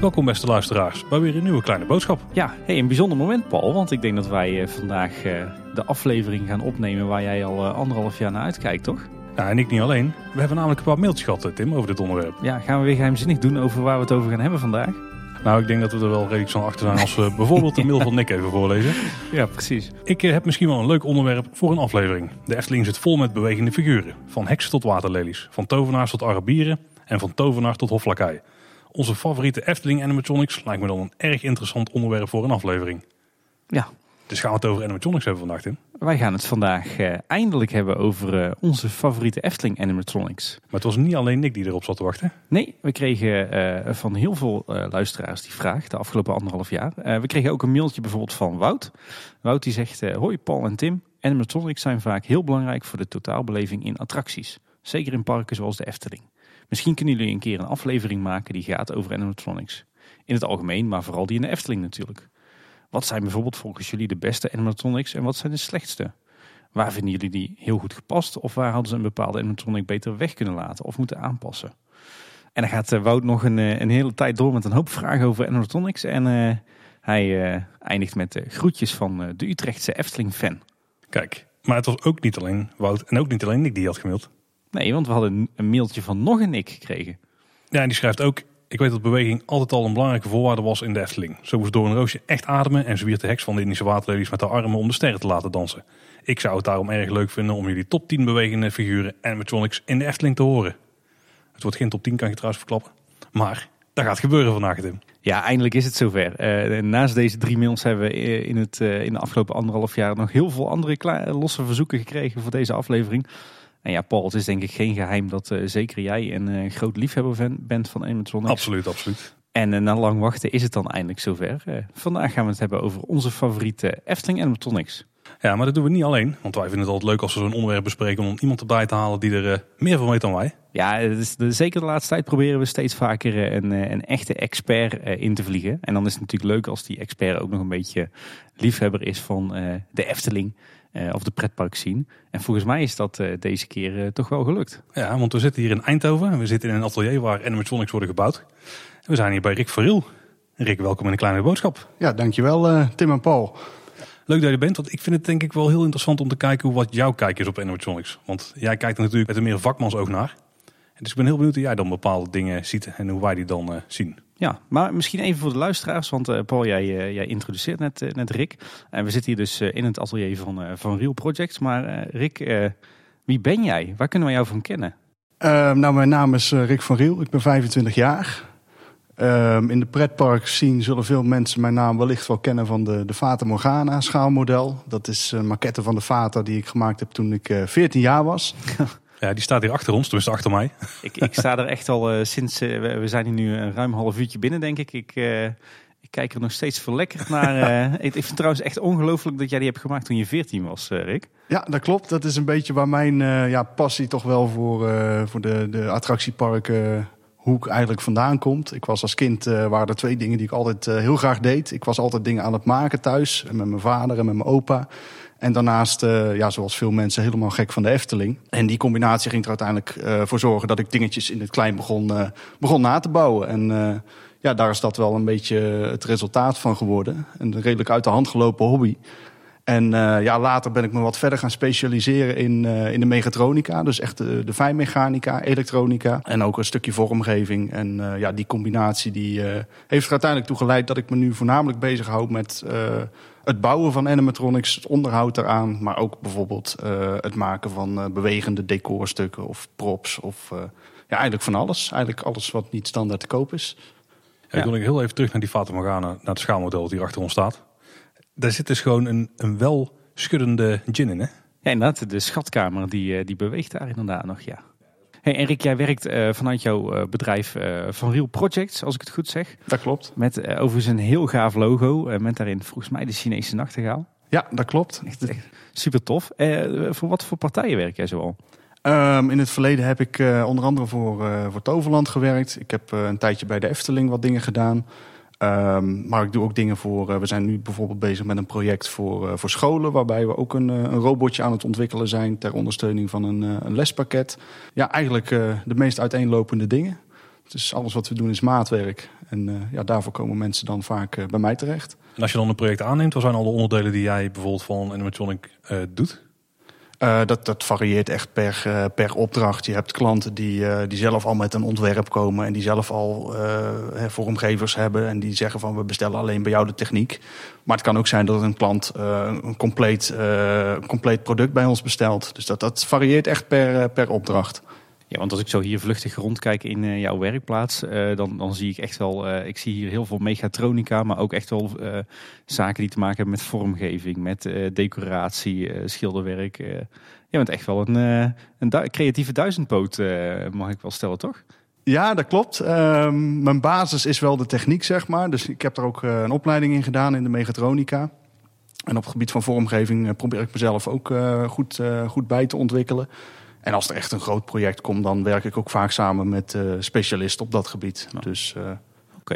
Welkom beste luisteraars bij weer een nieuwe kleine boodschap. Ja, hey, een bijzonder moment Paul, want ik denk dat wij eh, vandaag eh, de aflevering gaan opnemen waar jij al eh, anderhalf jaar naar uitkijkt, toch? Ja, en ik niet alleen. We hebben namelijk een paar mailtjes gehad, eh, Tim, over dit onderwerp. Ja, gaan we weer geheimzinnig doen over waar we het over gaan hebben vandaag? Nou, ik denk dat we er wel redelijk snel achter zijn als we bijvoorbeeld de mail van Nick even voorlezen. Ja, precies. Ik eh, heb misschien wel een leuk onderwerp voor een aflevering. De Efteling zit vol met bewegende figuren. Van heksen tot waterlelies, van tovenaars tot Arabieren en van tovenaar tot hoflakij. Onze favoriete Efteling animatronics lijkt me dan een erg interessant onderwerp voor een aflevering. Ja, Dus gaan we het over animatronics hebben vandaag, Tim. wij gaan het vandaag eh, eindelijk hebben over eh, onze favoriete Efteling animatronics. Maar het was niet alleen Nick die erop zat te wachten. Nee, we kregen eh, van heel veel luisteraars die vraag de afgelopen anderhalf jaar. We kregen ook een mailtje bijvoorbeeld van Wout. Wout die zegt, hoi Paul en Tim. Animatronics zijn vaak heel belangrijk voor de totaalbeleving in attracties. Zeker in parken zoals de Efteling. Misschien kunnen jullie een keer een aflevering maken die gaat over animatronics. In het algemeen, maar vooral die in de Efteling natuurlijk. Wat zijn bijvoorbeeld volgens jullie de beste animatronics en wat zijn de slechtste? Waar vinden jullie die heel goed gepast of waar hadden ze een bepaalde animatronic beter weg kunnen laten of moeten aanpassen? En dan gaat eh, Wout nog een, eh, een hele tijd door met een hoop vragen over animatronics. En eh, hij eh, eindigt met groetjes van de Utrechtse Efteling-fan. Kijk, maar het was ook niet alleen Wout en ook niet alleen Nick die had gemaild. Nee, want we hadden een- een mailtje van nog een Nick gekregen. Ja, en die schrijft ook... Ik weet dat beweging altijd al een belangrijke voorwaarde was in de Efteling. Zo moest door een roosje echt ademen en zwiert de heks van de Indische waterlelies met haar armen om de sterren te laten dansen. Ik zou het daarom erg leuk vinden om jullie top 10 bewegende figuren animatronics in de Efteling te horen. Het wordt geen top 10, kan je trouwens verklappen. Maar dat gaat gebeuren vandaag, Tim. Ja, eindelijk is het zover. Eh, naast deze drie mails hebben we in, het, eh, in de afgelopen anderhalf jaar nog heel veel andere losse verzoeken gekregen voor deze aflevering. En ja, Paul, het is denk ik geen geheim dat eh, zeker jij een eh, groot liefhebber van- bent van animatronics. Absoluut, absoluut. En eh, na lang wachten is het dan eindelijk zover. Vandaag gaan we het hebben over onze favoriete Efteling animatronics. Ja, maar dat doen we niet alleen. Want wij vinden het altijd leuk als we zo'n onderwerp bespreken om iemand erbij te halen die er meer van weet dan wij. Ja, de, zeker de laatste tijd proberen we steeds vaker een, een echte expert in te vliegen. En dan is het natuurlijk leuk als die expert ook nog een beetje liefhebber is van de Efteling of de pretpark zien. En volgens mij is dat eh, deze keer eh, toch wel gelukt. Ja, want we zitten hier in Eindhoven. We zitten in een atelier waar animatronics worden gebouwd. En we zijn hier bij Rick Verriel. Rick, welkom in een kleine boodschap. Ja, dankjewel eh, Tim en Paul. Leuk dat je er bent, want ik vind het denk ik wel heel interessant om te kijken hoe wat jouw kijk is op animatronics. Want jij kijkt er natuurlijk met een meer vakmansoog naar. Dus ik ben heel benieuwd hoe jij dan bepaalde dingen ziet en hoe wij die dan eh, zien. Ja, maar misschien even voor de luisteraars, want eh, Paul, jij, eh, jij introduceert net, eh, net Rick. En we zitten hier dus in het atelier van, van Real Projects. Maar Rick, wie ben jij? Waar kunnen we jou van kennen? Eh, nou, mijn naam is Rick van Riel. Ik ben 25 jaar. Ehm, in de pretpark zien zullen veel mensen mijn naam wellicht wel kennen van de, de Fata Morgana schaalmodel. Dat is een maquette van de Fata die ik gemaakt heb toen ik eh 14 jaar was. Ja, die staat hier achter ons, tenminste achter mij. Ik, ik sta er echt al eh, sinds, eh, we, we zijn hier nu een ruim half uurtje binnen, denk ik. Ik, eh, ik kijk er nog steeds verlekkerd naar. eh. ik, ik vind het trouwens echt ongelooflijk dat jij die hebt gemaakt toen je 14 was, Rick. Ja, dat klopt. Dat is een beetje waar mijn eh, ja, passie toch wel voor, eh, voor de, de attractieparken hoek eigenlijk vandaan komt. Ik was als kind, eh, waren er twee dingen die ik altijd heel graag deed. Ik was altijd dingen aan het maken thuis, en met mijn vader en met mijn opa. En daarnaast, eh, ja, zoals veel mensen, helemaal gek van de Efteling. En die combinatie ging er uiteindelijk eh, voor zorgen dat ik dingetjes in het klein begon, eh, begon na te bouwen. En ja, daar is dat wel een beetje het resultaat van geworden. Een redelijk uit de hand gelopen hobby. En ja, later ben ik me wat verder gaan specialiseren in, in de mechatronica. Dus echt de, de fijnmechanica, elektronica en ook een stukje vormgeving. En ja, die combinatie die, heeft er uiteindelijk toe geleid dat ik me nu voornamelijk bezighoud met het bouwen van animatronics, het onderhoud eraan. Maar ook bijvoorbeeld eh, het maken van eh, bewegende decorstukken of props of eh, ja, eigenlijk van alles. Eigenlijk alles wat niet standaard te koop is. Ja, ik wil nog heel even terug naar die Fata Morgana, naar het schaalmodel dat hier achter ons staat. Daar zit dus gewoon een, een wel schuddende gin in, hè? Ja, inderdaad, de schatkamer die, eh, die beweegt daar inderdaad nog, ja. Hey, Erik, jij werkt eh, vanuit jouw eh, bedrijf eh, van Real Projects, als ik het goed zeg. Dat klopt. Met eh, overigens een heel gaaf logo, met daarin volgens mij de Chinese nachtegaal. Ja, dat klopt. Echt, echt super tof. Voor wat voor partijen werk jij zoal? Ehm, in het verleden heb ik onder andere voor, voor Toverland gewerkt. Ik heb een tijdje bij de Efteling wat dingen gedaan. Ehm, maar ik doe ook dingen voor. eh, we zijn nu bijvoorbeeld bezig met een project voor, eh, voor scholen. Waarbij we ook een, eh, een robotje aan het ontwikkelen zijn. ter ondersteuning van een, lespakket. Ja, eigenlijk de meest uiteenlopende dingen. Dus alles wat we doen is maatwerk. En ja, daarvoor komen mensen dan vaak bij mij terecht. En als je dan een project aanneemt, wat zijn al de onderdelen die jij bijvoorbeeld van animatronic doet? Eh, dat, dat varieert echt per, eh, per opdracht. Je hebt klanten die, eh, die zelf al met een ontwerp komen en die zelf al vormgevers hebben en die zeggen van we bestellen alleen bij jou de techniek. Maar het kan ook zijn dat een klant een compleet, compleet product bij ons bestelt. Dus dat, dat varieert echt per, per opdracht. Ja, want als ik zo hier vluchtig rondkijk in eh, jouw werkplaats, eh, dan, dan zie ik echt wel, eh, ik zie hier heel veel mechatronica, maar ook echt wel zaken die te maken hebben met vormgeving, met decoratie, schilderwerk. je bent echt wel een, een creatieve duizendpoot, mag ik wel stellen, toch? Ja, dat klopt. Ehm, mijn basis is wel de techniek, zeg maar. Dus ik heb er ook een opleiding in gedaan in de mechatronica. En op het gebied van vormgeving probeer ik mezelf ook goed, goed bij te ontwikkelen. En als er echt een groot project komt, dan werk ik ook vaak samen met eh, specialisten op dat gebied. Ja. Dus eh, Oké.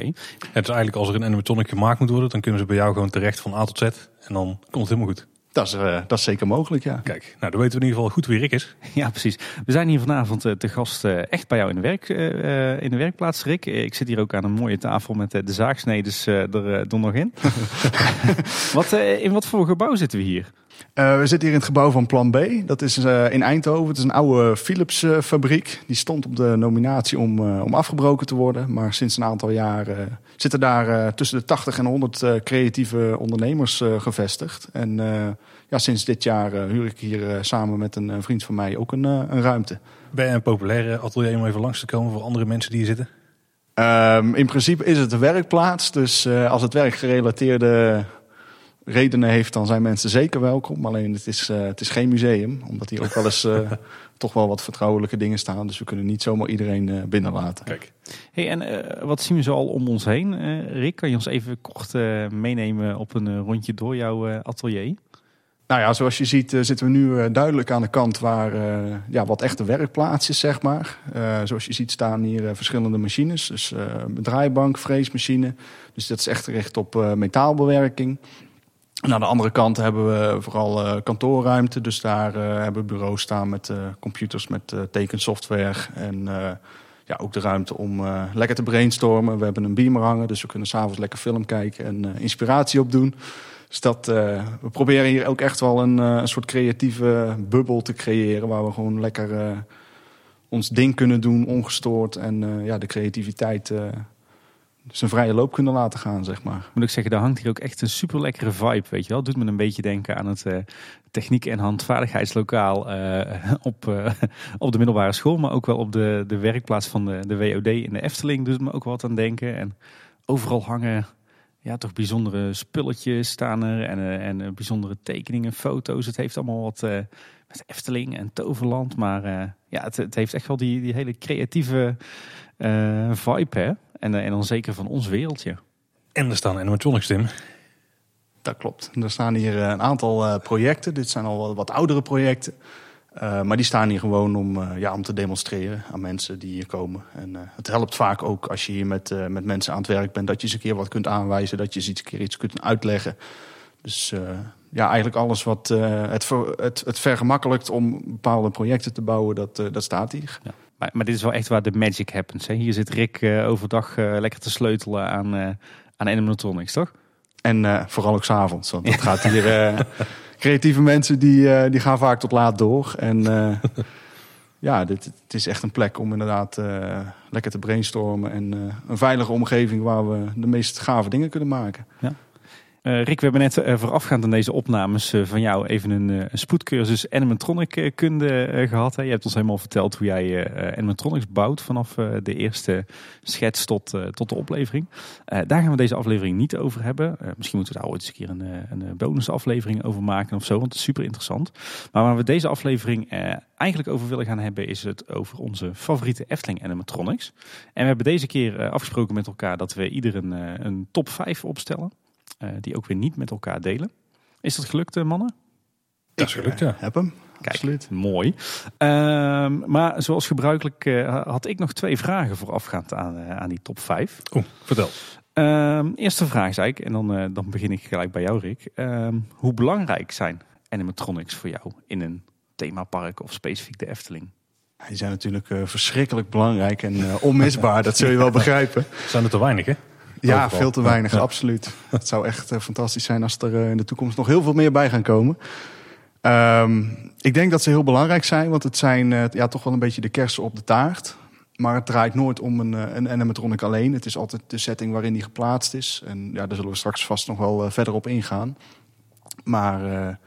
Het is eigenlijk als er een animatronic gemaakt moet worden, dan kunnen ze bij jou gewoon terecht van A tot Z. En dan komt het helemaal goed. dat, is, eh, dat is zeker mogelijk, ja. Kijk, nou dan weten we in ieder geval goed wie Rick is. Ja, precies. We zijn hier vanavond eh, te gast eh, echt bij jou in de, werk, eh, eh, in de werkplaats, Rick. Ik zit hier ook aan een mooie tafel met de zaagsnedes eh, er, er nog in. wat, eh, in wat voor gebouw zitten we hier? Eh, we zitten hier in het gebouw van Plan B. Dat is eh, in Eindhoven. Het is een oude Philips eh, fabriek. Die stond op de nominatie om, om afgebroken te worden. Maar sinds een aantal jaar eh, zitten daar tussen de 80 en 100 eh, creatieve ondernemers gevestigd. En ja, sinds dit jaar huur ik hier samen met een vriend van mij ook een, een ruimte. Ben je een populaire atelier om even langs te komen voor andere mensen die hier zitten? Ehm, in principe is het een werkplaats. Dus als het werkgerelateerde redenen heeft, dan zijn mensen zeker welkom. Alleen het is, eh, het is geen museum, omdat hier ook wel eens eh, toch wel wat vertrouwelijke dingen staan. Dus we kunnen niet zomaar iedereen eh, binnenlaten. Kijk, Hey, en wat zien we zo al om ons heen? Eh, Rick, kan je ons even kort eh, meenemen op een rondje door jouw eh, atelier? Nou ja, zoals je ziet zitten we nu duidelijk aan de kant waar eh, ja, wat echt de werkplaats is, zeg maar. Eh, zoals je ziet staan hier verschillende machines. Dus eh, een draaibank, freesmachine. Dus dat is echt gericht op eh, metaalbewerking. En aan de andere kant hebben we vooral eh, kantoorruimte. Dus daar eh, hebben we bureaus staan met eh, computers, met tekensoftware. En ja, ook de ruimte om lekker te brainstormen. We hebben een beamer hangen, dus we kunnen s'avonds lekker film kijken en inspiratie opdoen. Dus dat, we proberen hier ook echt wel een, een soort creatieve bubbel te creëren. Waar we gewoon lekker ons ding kunnen doen, ongestoord. En ja, de creativiteit zijn vrije loop kunnen laten gaan, zeg maar. Moet ik zeggen, daar hangt hier ook echt een super lekkere vibe, weet je wel. Doet me een beetje denken aan het eh, techniek- en handvaardigheidslokaal eh, op, eh, op de middelbare school. Maar ook wel op de, de werkplaats van de, de WOD in de Efteling doet me ook wat aan denken. En overal hangen ja, toch bijzondere spulletjes staan er. En, en bijzondere tekeningen, foto's. Het heeft allemaal wat met Efteling en Toverland. Maar ja, het, het heeft echt wel die, die hele creatieve vibe, hè. En, eh, en dan zeker van ons wereldje. en er staan animatronics, Tim. Dat klopt. Er staan hier eh, een aantal eh, projecten. Dit zijn al wat, oudere projecten. Eh, maar die staan hier gewoon om, eh, ja, om te demonstreren aan mensen die hier komen. En eh, het helpt vaak ook als je hier met, eh, met mensen aan het werk bent... dat je eens een keer wat kunt aanwijzen, dat je eens iets, een keer iets kunt uitleggen. Dus eh, ja, eigenlijk alles wat eh, het, ver, het, het vergemakkelijkt om bepaalde projecten te bouwen, dat, dat staat hier. Ja. Maar, maar dit is wel echt waar de magic happens. Hè? Hier zit Rick eh, overdag eh, lekker te sleutelen aan, eh aan animatronics, toch? En vooral ook s'avonds. Want dat gaat hier. creatieve mensen die, die gaan vaak tot laat door. En ja, dit, het is echt een plek om inderdaad lekker te brainstormen. En een veilige omgeving waar we de meest gave dingen kunnen maken. Eh, Rick, we hebben net eh, voorafgaand aan deze opnames eh, van jou even een, spoedcursus animatronic kunde eh, gehad. Hè? Je hebt ons helemaal verteld hoe jij animatronics bouwt vanaf de eerste schets tot, tot de oplevering. Daar gaan we deze aflevering niet over hebben. Misschien moeten we daar ooit eens een keer een, een bonusaflevering over maken of zo, want het is super interessant. Maar waar we deze aflevering eigenlijk over willen gaan hebben, is het over onze favoriete Efteling animatronics. En we hebben deze keer afgesproken met elkaar dat we ieder een, een top 5 opstellen. Eh, die ook weer niet met elkaar delen. Is dat gelukt, eh, mannen? Dat is gelukt, ja. Heb hem. Kijk, Absoluut. mooi. Ehm, maar zoals gebruikelijk eh, had ik nog twee vragen voorafgaand aan, eh, aan die top 5. Oeh, vertel. Ehm, eerste vraag is eigenlijk, en dan, eh, dan begin ik gelijk bij jou Rick. Ehm, hoe belangrijk zijn animatronics voor jou in een themapark of specifiek de Efteling? Die zijn natuurlijk eh, verschrikkelijk belangrijk en eh, onmisbaar, dat zul je wel begrijpen. Zijn er te weinig, hè? Ja, Overal. veel te weinig, Ja. absoluut. Het zou echt eh, fantastisch zijn als er eh, in de toekomst nog heel veel meer bij gaan komen. Ehm, ik denk dat ze heel belangrijk zijn, want het zijn eh, ja, toch wel een beetje de kersen op de taart. Maar het draait nooit om een, een animatronic alleen. Het is altijd de setting waarin die geplaatst is. En ja, daar zullen we straks vast nog wel verder op ingaan. Maar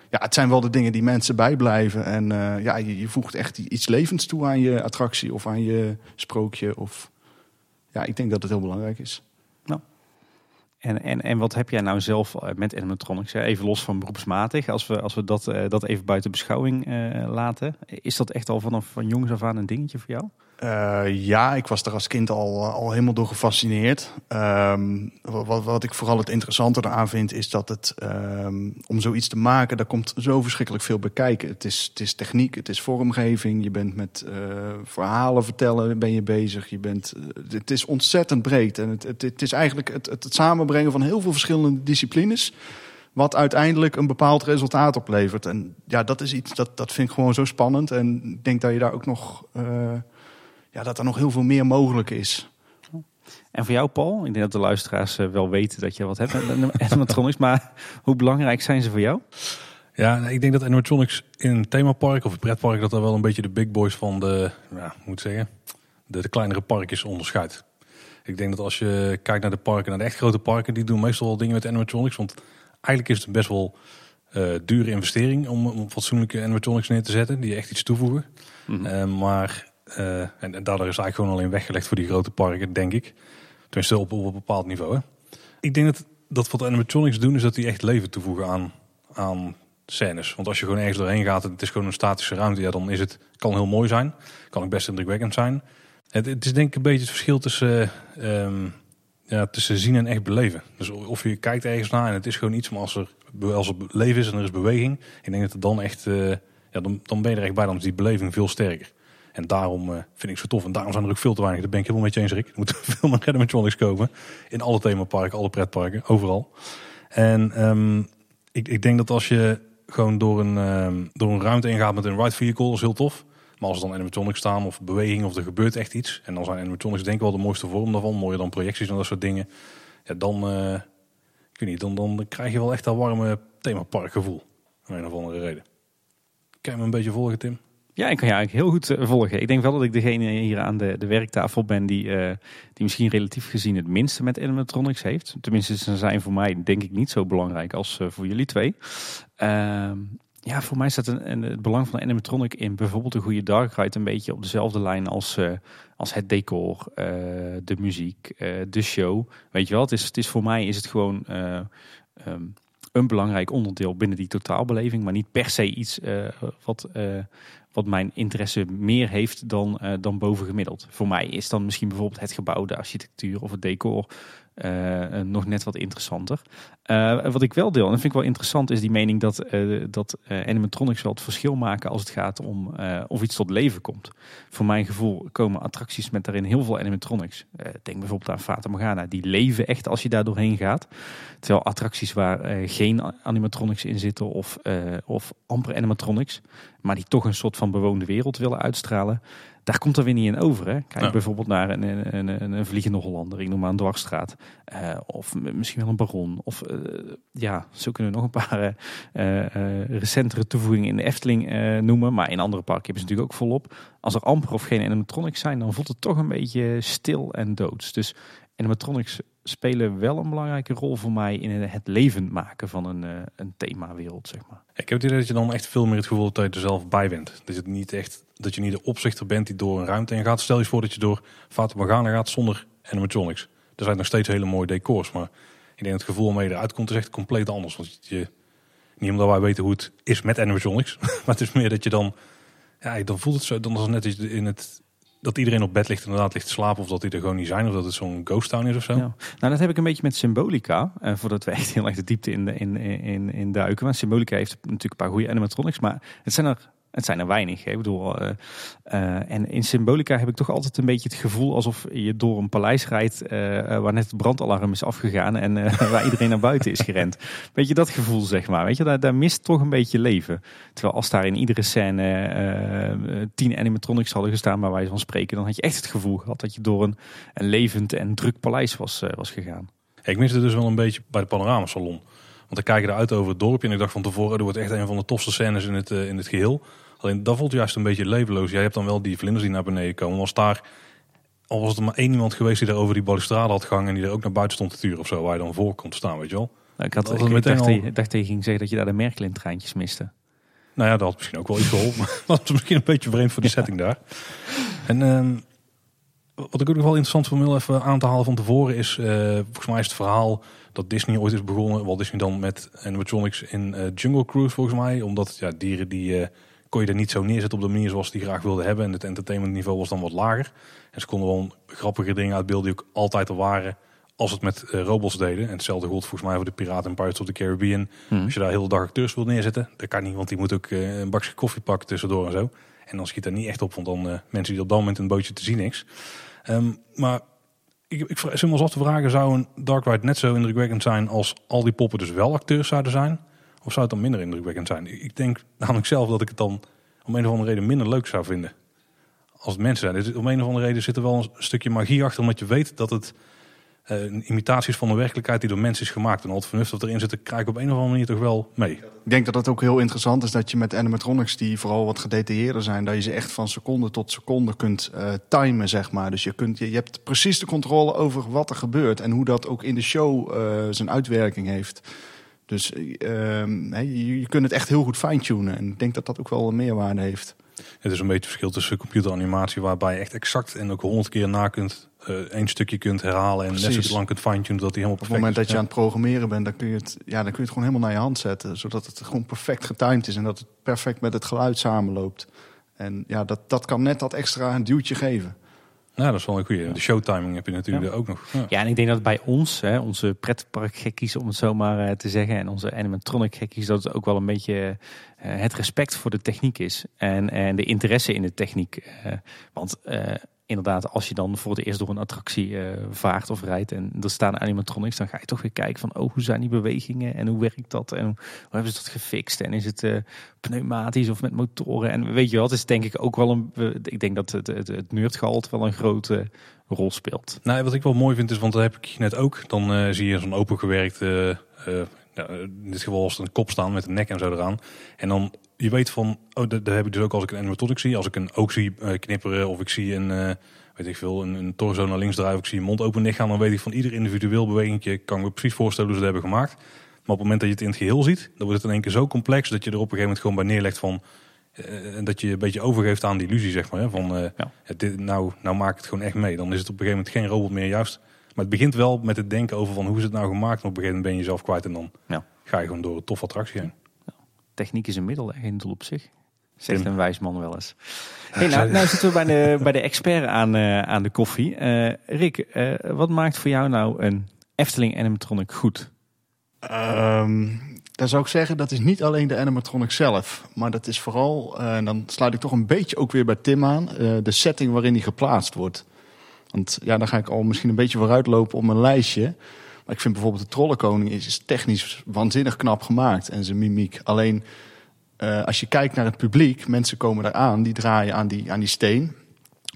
ja, het zijn wel de dingen die mensen bijblijven. En ja, je, je voegt echt iets levens toe aan je attractie of aan je sprookje. Of... Ja, ik denk dat het heel belangrijk is. En, en, en wat heb jij nou zelf eh, met animatronics? Even los van beroepsmatig, als we, als we dat, eh, dat even buiten beschouwing eh, laten. Is dat echt al vanaf van jongs af aan een dingetje voor jou? Eh, ja, ik was er als kind al, al helemaal door gefascineerd. Ehm, wat, wat ik vooral het interessante eraan vind, is dat het ehm, om zoiets te maken, daar komt zo verschrikkelijk veel bij kijken. Het is, het is techniek, het is vormgeving, je bent met eh, verhalen vertellen ben je bezig. Je bent, eh, het is ontzettend breed en het, het, het is eigenlijk het, het, samenbrengen van heel veel verschillende disciplines. Wat uiteindelijk een bepaald resultaat oplevert. En ja, dat is iets dat, dat vind ik gewoon zo spannend. En ik denk dat je daar ook nog. Ja, dat er nog heel veel meer mogelijk is. En voor jou, Paul, ik denk dat de luisteraars eh, wel weten dat je wat hebt met animatronics, maar hoe belangrijk zijn ze voor jou? Ja, ik denk dat animatronics in een themapark of een pretpark... dat er wel een beetje de big boys van de, ja, moet zeggen, de, de kleinere parkjes onderscheidt. Ik denk dat als je kijkt naar de parken, naar de echt grote parken... die doen meestal wel dingen met animatronics. Want eigenlijk is het een best wel eh, dure investering... om, om fatsoenlijke animatronics neer te zetten, die echt iets toevoegen. Eh, maar, eh, en, daardoor is eigenlijk gewoon alleen weggelegd voor die grote parken, denk ik. Tenminste op, op een bepaald niveau. Hè. Ik denk dat, dat wat animatronics doen, is dat die echt leven toevoegen aan, aan scènes. Want als je gewoon ergens doorheen gaat en het is gewoon een statische ruimte, ja, dan is het, kan heel mooi zijn. Kan ook best indrukwekkend zijn. Het, het is denk ik een beetje het verschil tussen, eh, ehm, ja, tussen zien en echt beleven. Dus of je kijkt ergens naar en het is gewoon iets, maar als er, als er leven is en er is beweging, ik denk dat het dan echt, eh, ja, dan, dan ben je er echt bij, dan is die beleving veel sterker. En daarom eh, vind ik ze tof. En daarom zijn er ook veel te weinig. Daar ben ik helemaal met je eens, Rick. Er moeten veel meer animatronics komen. In alle themaparken, alle pretparken, overal. En ehm, ik, ik denk dat als je gewoon door een, ehm, door een ruimte ingaat met een ride vehicle, dat is heel tof. Maar als er dan animatronics staan of beweging of er gebeurt echt iets. En dan zijn animatronics denk ik wel de mooiste vorm daarvan. Mooier dan projecties en dat soort dingen. Ja, dan, eh, ik weet niet, dan, dan krijg je wel echt dat warme themaparkgevoel. Om een of andere reden. Kan je me een beetje volgen, Tim? Ja, ik kan je eigenlijk heel goed eh, volgen. Ik denk wel dat ik degene hier aan de, de werktafel ben die, eh, die misschien relatief gezien het minste met animatronics heeft. Tenminste, ze zijn voor mij denk ik niet zo belangrijk als eh, voor jullie twee. Ehm, ja, voor mij staat een, een- het belang van animatronic in bijvoorbeeld een goede dark ride een beetje op dezelfde lijn als, als het decor, de muziek, de show. Weet je wel, het is, het is voor mij is het gewoon eh, ehm, een belangrijk onderdeel binnen die totaalbeleving, maar niet per se iets wat, wat mijn interesse meer heeft dan, eh, dan bovengemiddeld. Voor mij is dan misschien bijvoorbeeld het gebouw, de architectuur of het decor eh, eh, nog net wat interessanter. Eh, wat ik wel deel, en dat vind ik wel interessant, is die mening dat, dat animatronics wel het verschil maken als het gaat om of iets tot leven komt. Voor mijn gevoel komen attracties met daarin heel veel animatronics. Denk bijvoorbeeld aan Fata Morgana, die leven echt als je daar doorheen gaat. Terwijl attracties waar geen animatronics in zitten of, of amper animatronics, maar die toch een soort van bewoonde wereld willen uitstralen, daar komt er weer niet in over. Hè? Kijk Ja. bijvoorbeeld naar een, een, een, een vliegende Hollander, ik noem maar een dwarsstraat. Eh, of misschien wel een baron. Of eh, ja, zo kunnen we nog een paar eh, recentere toevoegingen in de Efteling noemen. Maar in andere parken hebben ze natuurlijk ook volop. Als er amper of geen animatronics zijn, dan voelt het toch een beetje stil en doods. Dus animatronics spelen wel een belangrijke rol voor mij in het levend maken van een, een themawereld, zeg maar. Ik heb het idee dat je dan echt veel meer het gevoel dat je er zelf bij bent. Dat, je het niet echt, dat je niet de opzichter bent die door een ruimte in gaat. Stel je voor dat je door Fata Morgana gaat zonder animatronics. Er zijn nog steeds hele mooie decors, maar ik denk dat het gevoel waarmee je eruit komt is echt compleet anders. Want je, niet omdat wij weten hoe het is met animatronics, maar het is meer dat je dan, ja, dan voelt het zo, dan het net in het, dat iedereen op bed ligt inderdaad ligt te slapen of dat die er gewoon niet zijn of dat het zo'n ghost town is of zo. Nou, dat heb ik een beetje met Symbolica. eh, voordat we echt heel erg de diepte in, de, in, in, in duiken. Want Symbolica heeft natuurlijk een paar goede animatronics. Maar het zijn er Het zijn er weinig. Hè? Ik bedoel, eh, eh, en in Symbolica heb ik toch altijd een beetje het gevoel alsof je door een paleis rijdt eh, waar net het brandalarm is afgegaan en waar iedereen naar buiten is gerend. Weet je dat gevoel, zeg maar. Weet je, daar, daar mist toch een beetje leven. Terwijl als daar in iedere scène tien animatronics hadden gestaan, waar wij van spreken, dan had je echt het gevoel gehad dat je door een, een levend en druk paleis was, was gegaan. Ik mis het dus wel een beetje bij de panoramasalon. Want dan kijk je eruit over het dorpje en ik dacht van tevoren, er wordt echt een van de tofste scènes in het, in het geheel. Alleen dat voelt juist een beetje levenloos. Jij hebt dan wel die vlinders die naar beneden komen. Als daar, al was er maar één iemand geweest die daar over die balustrade had gehangen en die er ook naar buiten stond te turen of zo, waar je dan voor kon staan, weet je wel. Nou, ik, had, ik, ik dacht, al... ik dacht dat je ging zeggen dat je daar de Merkelin-treintjes miste. Nou ja, dat had misschien ook wel iets geholpen. Maar dat was misschien een beetje vreemd voor die setting daar. En uh, wat ik ook nog wel interessant vond om even aan te halen van tevoren is, uh, volgens mij is het verhaal dat Disney ooit is begonnen, Walt Disney dan met animatronics in uh, Jungle Cruise volgens mij. Omdat ja, dieren die uh, kon je er niet zo neerzetten op de manier zoals die graag wilden hebben. En het entertainmentniveau was dan wat lager. En ze konden wel grappige dingen uitbeelden die ook altijd er waren als het met robots deden. En hetzelfde gold volgens mij voor de Piraten en Pirates of the Caribbean. Hmm. Als je daar heel de dag acteurs wil neerzetten, dat kan niet, want die moet ook een bakje koffie pakken tussendoor en zo. En dan schiet er niet echt op, want dan mensen die op dat moment een bootje te zien niks. Um, maar ik, ik zit me af te vragen, zou een Dark Ride net zo indrukwekkend zijn als al die poppen dus wel acteurs zouden zijn? Of zou het dan minder indrukwekkend zijn? Ik denk namelijk zelf dat ik het dan om een of andere reden minder leuk zou vinden. Als het mensen zijn. Om een of andere reden zit er wel een stukje magie achter. Omdat je weet dat het uh, een imitatie is van de werkelijkheid die door mensen is gemaakt. En al het vernuft dat erin zit, krijg ik op een of andere manier toch wel mee. Ik denk dat het ook heel interessant is dat je met animatronics die vooral wat gedetailleerder zijn, dat je ze echt van seconde tot seconde kunt uh, timen, zeg maar. Dus je, kunt, je, je, hebt precies de controle over wat er gebeurt en hoe dat ook in de show uh, zijn uitwerking heeft. Dus uh, je, je kunt het echt heel goed fine-tunen. En ik denk dat dat ook wel een meerwaarde heeft. Het is een beetje het verschil tussen computeranimatie, waarbij je echt exact en ook honderd keer na kunt, één stukje kunt herhalen en Precies. net zo lang kunt fine-tunen dat hij helemaal perfect Op het moment dat je aan het programmeren bent, dan kun, je het, ja, dan kun je het gewoon helemaal naar je hand zetten. Zodat het gewoon perfect getimed is en dat het perfect met het geluid samenloopt. En ja, dat, dat kan net dat extra duwtje geven. Nou, dat is wel een goede. De showtiming heb je natuurlijk ja. ook nog. Ja. ja. en ik denk dat bij ons, hè, onze pretparkgekkies om het zo maar uh, te zeggen, en onze animatronic gekkies, dat het ook wel een beetje uh, het respect voor de techniek is. En, en de interesse in de techniek. Uh, want inderdaad, als je dan voor het eerst door een attractie uh, vaart of rijdt en er staan animatronics, dan ga je toch weer kijken van, oh, hoe zijn die bewegingen en hoe werkt dat en hoe hebben ze dat gefixt en is het uh, pneumatisch of met motoren en weet je wat, is denk ik ook wel een, ik denk dat het, het, het wel een grote rol speelt. Nou, wat ik wel mooi vind is, want dat heb ik net ook, dan uh, zie je zo'n opengewerkte, in dit geval als een kop staan met een nek en zo eraan. En dan je weet van, oh, dat, dat heb ik dus ook als ik een animatronic zie. Als ik een oog zie uh, knipperen of ik zie een, uh, weet ik veel, een, een torso naar links draaien of ik zie een mond open dicht gaan, dan weet ik van ieder individueel beweging kan ik me precies voorstellen hoe ze het hebben gemaakt. Maar op het moment dat je het in het geheel ziet, dan wordt het in één keer zo complex dat je er op een gegeven moment gewoon bij neerlegt van, uh, dat je een beetje overgeeft aan die illusie, zeg maar. Hè, van, uh, ja. dit, nou, nou maak het gewoon echt mee. Dan is het op een gegeven moment geen robot meer, juist. Maar het begint wel met het denken over van hoe is het nou gemaakt. Op een gegeven moment ben je jezelf kwijt en dan ja. ga je gewoon door een tof attractie heen techniek is een middel, geen doel op zich. Zegt een wijs man wel eens. Hey, nou, nou zitten we bij de, bij de expert aan, uh, aan de koffie. Uh, Rick, uh, wat maakt voor jou nou een Efteling animatronic goed? Um, dan zou ik zeggen, dat is niet alleen de animatronic zelf. Maar dat is vooral, en dan sluit ik toch een beetje ook weer bij Tim aan, de setting waarin die geplaatst wordt. Want ja, dan ga ik al misschien een beetje vooruitlopen op mijn lijstje. Ik vind bijvoorbeeld de Trollenkoning is, is technisch waanzinnig knap gemaakt. En zijn mimiek. Alleen uh, als je kijkt naar het publiek, mensen komen eraan, die draaien aan die, aan die steen.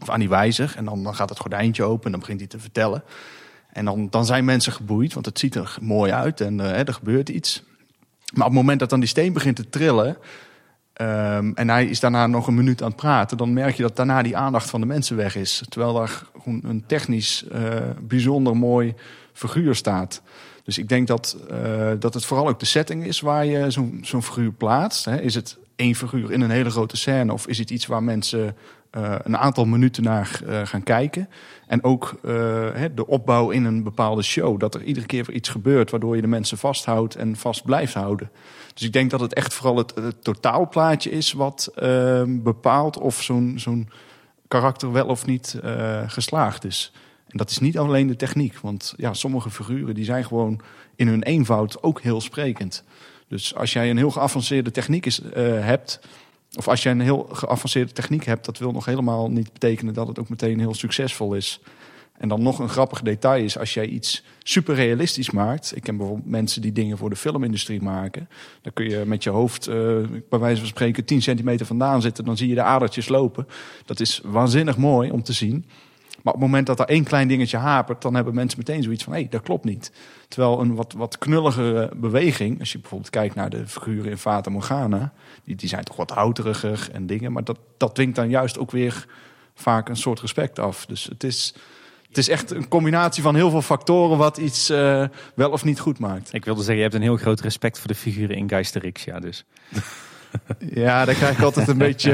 Of aan die wijzer. En dan, dan gaat het gordijntje open en dan begint hij te vertellen. En dan, dan zijn mensen geboeid, want het ziet er mooi uit en uh, er gebeurt iets. Maar op het moment dat dan die steen begint te trillen. Um, en hij is daarna nog een minuut aan het praten, dan merk je dat daarna die aandacht van de mensen weg is. Terwijl daar een technisch uh, bijzonder mooi figuur staat. Dus ik denk dat, uh, dat het vooral ook de setting is waar je zo'n zo'n figuur plaatst. Hè. Is het één figuur in een hele grote scène of is het iets waar mensen uh, een aantal minuten naar uh, gaan kijken? En ook de opbouw in een bepaalde show. Dat er iedere keer iets gebeurt waardoor je de mensen vasthoudt en vast blijft houden. Dus ik denk dat het echt vooral het, het totaalplaatje is wat bepaalt of zo'n zo'n karakter wel of niet geslaagd is. En dat is niet alleen de techniek, want ja, sommige figuren die zijn gewoon in hun eenvoud ook heel sprekend. Dus als jij een heel geavanceerde techniek is, uh, hebt, of als je een heel geavanceerde techniek hebt, dat wil nog helemaal niet betekenen dat het ook meteen heel succesvol is. En dan nog een grappig detail is, als jij iets super realistisch maakt. Ik ken bijvoorbeeld mensen die dingen voor de filmindustrie maken. Dan kun je met je hoofd, uh, bij wijze van spreken, 10 centimeter vandaan zitten. Dan zie je de adertjes lopen. Dat is waanzinnig mooi om te zien. Maar op het moment dat er één klein dingetje hapert, dan hebben mensen meteen zoiets van: hé, hey, dat klopt niet. Terwijl een wat, wat knulligere beweging, als je bijvoorbeeld kijkt naar de figuren in Fata Morgana, die, die zijn toch wat houteriger en dingen. Maar dat, dat dwingt dan juist ook weer vaak een soort respect af. Dus het is het is echt een combinatie van heel veel factoren wat iets uh, wel of niet goed maakt. Ik wilde zeggen, je hebt een heel groot respect voor de figuren in Geisterix, ja dus. Ja, daar krijg ik altijd een beetje,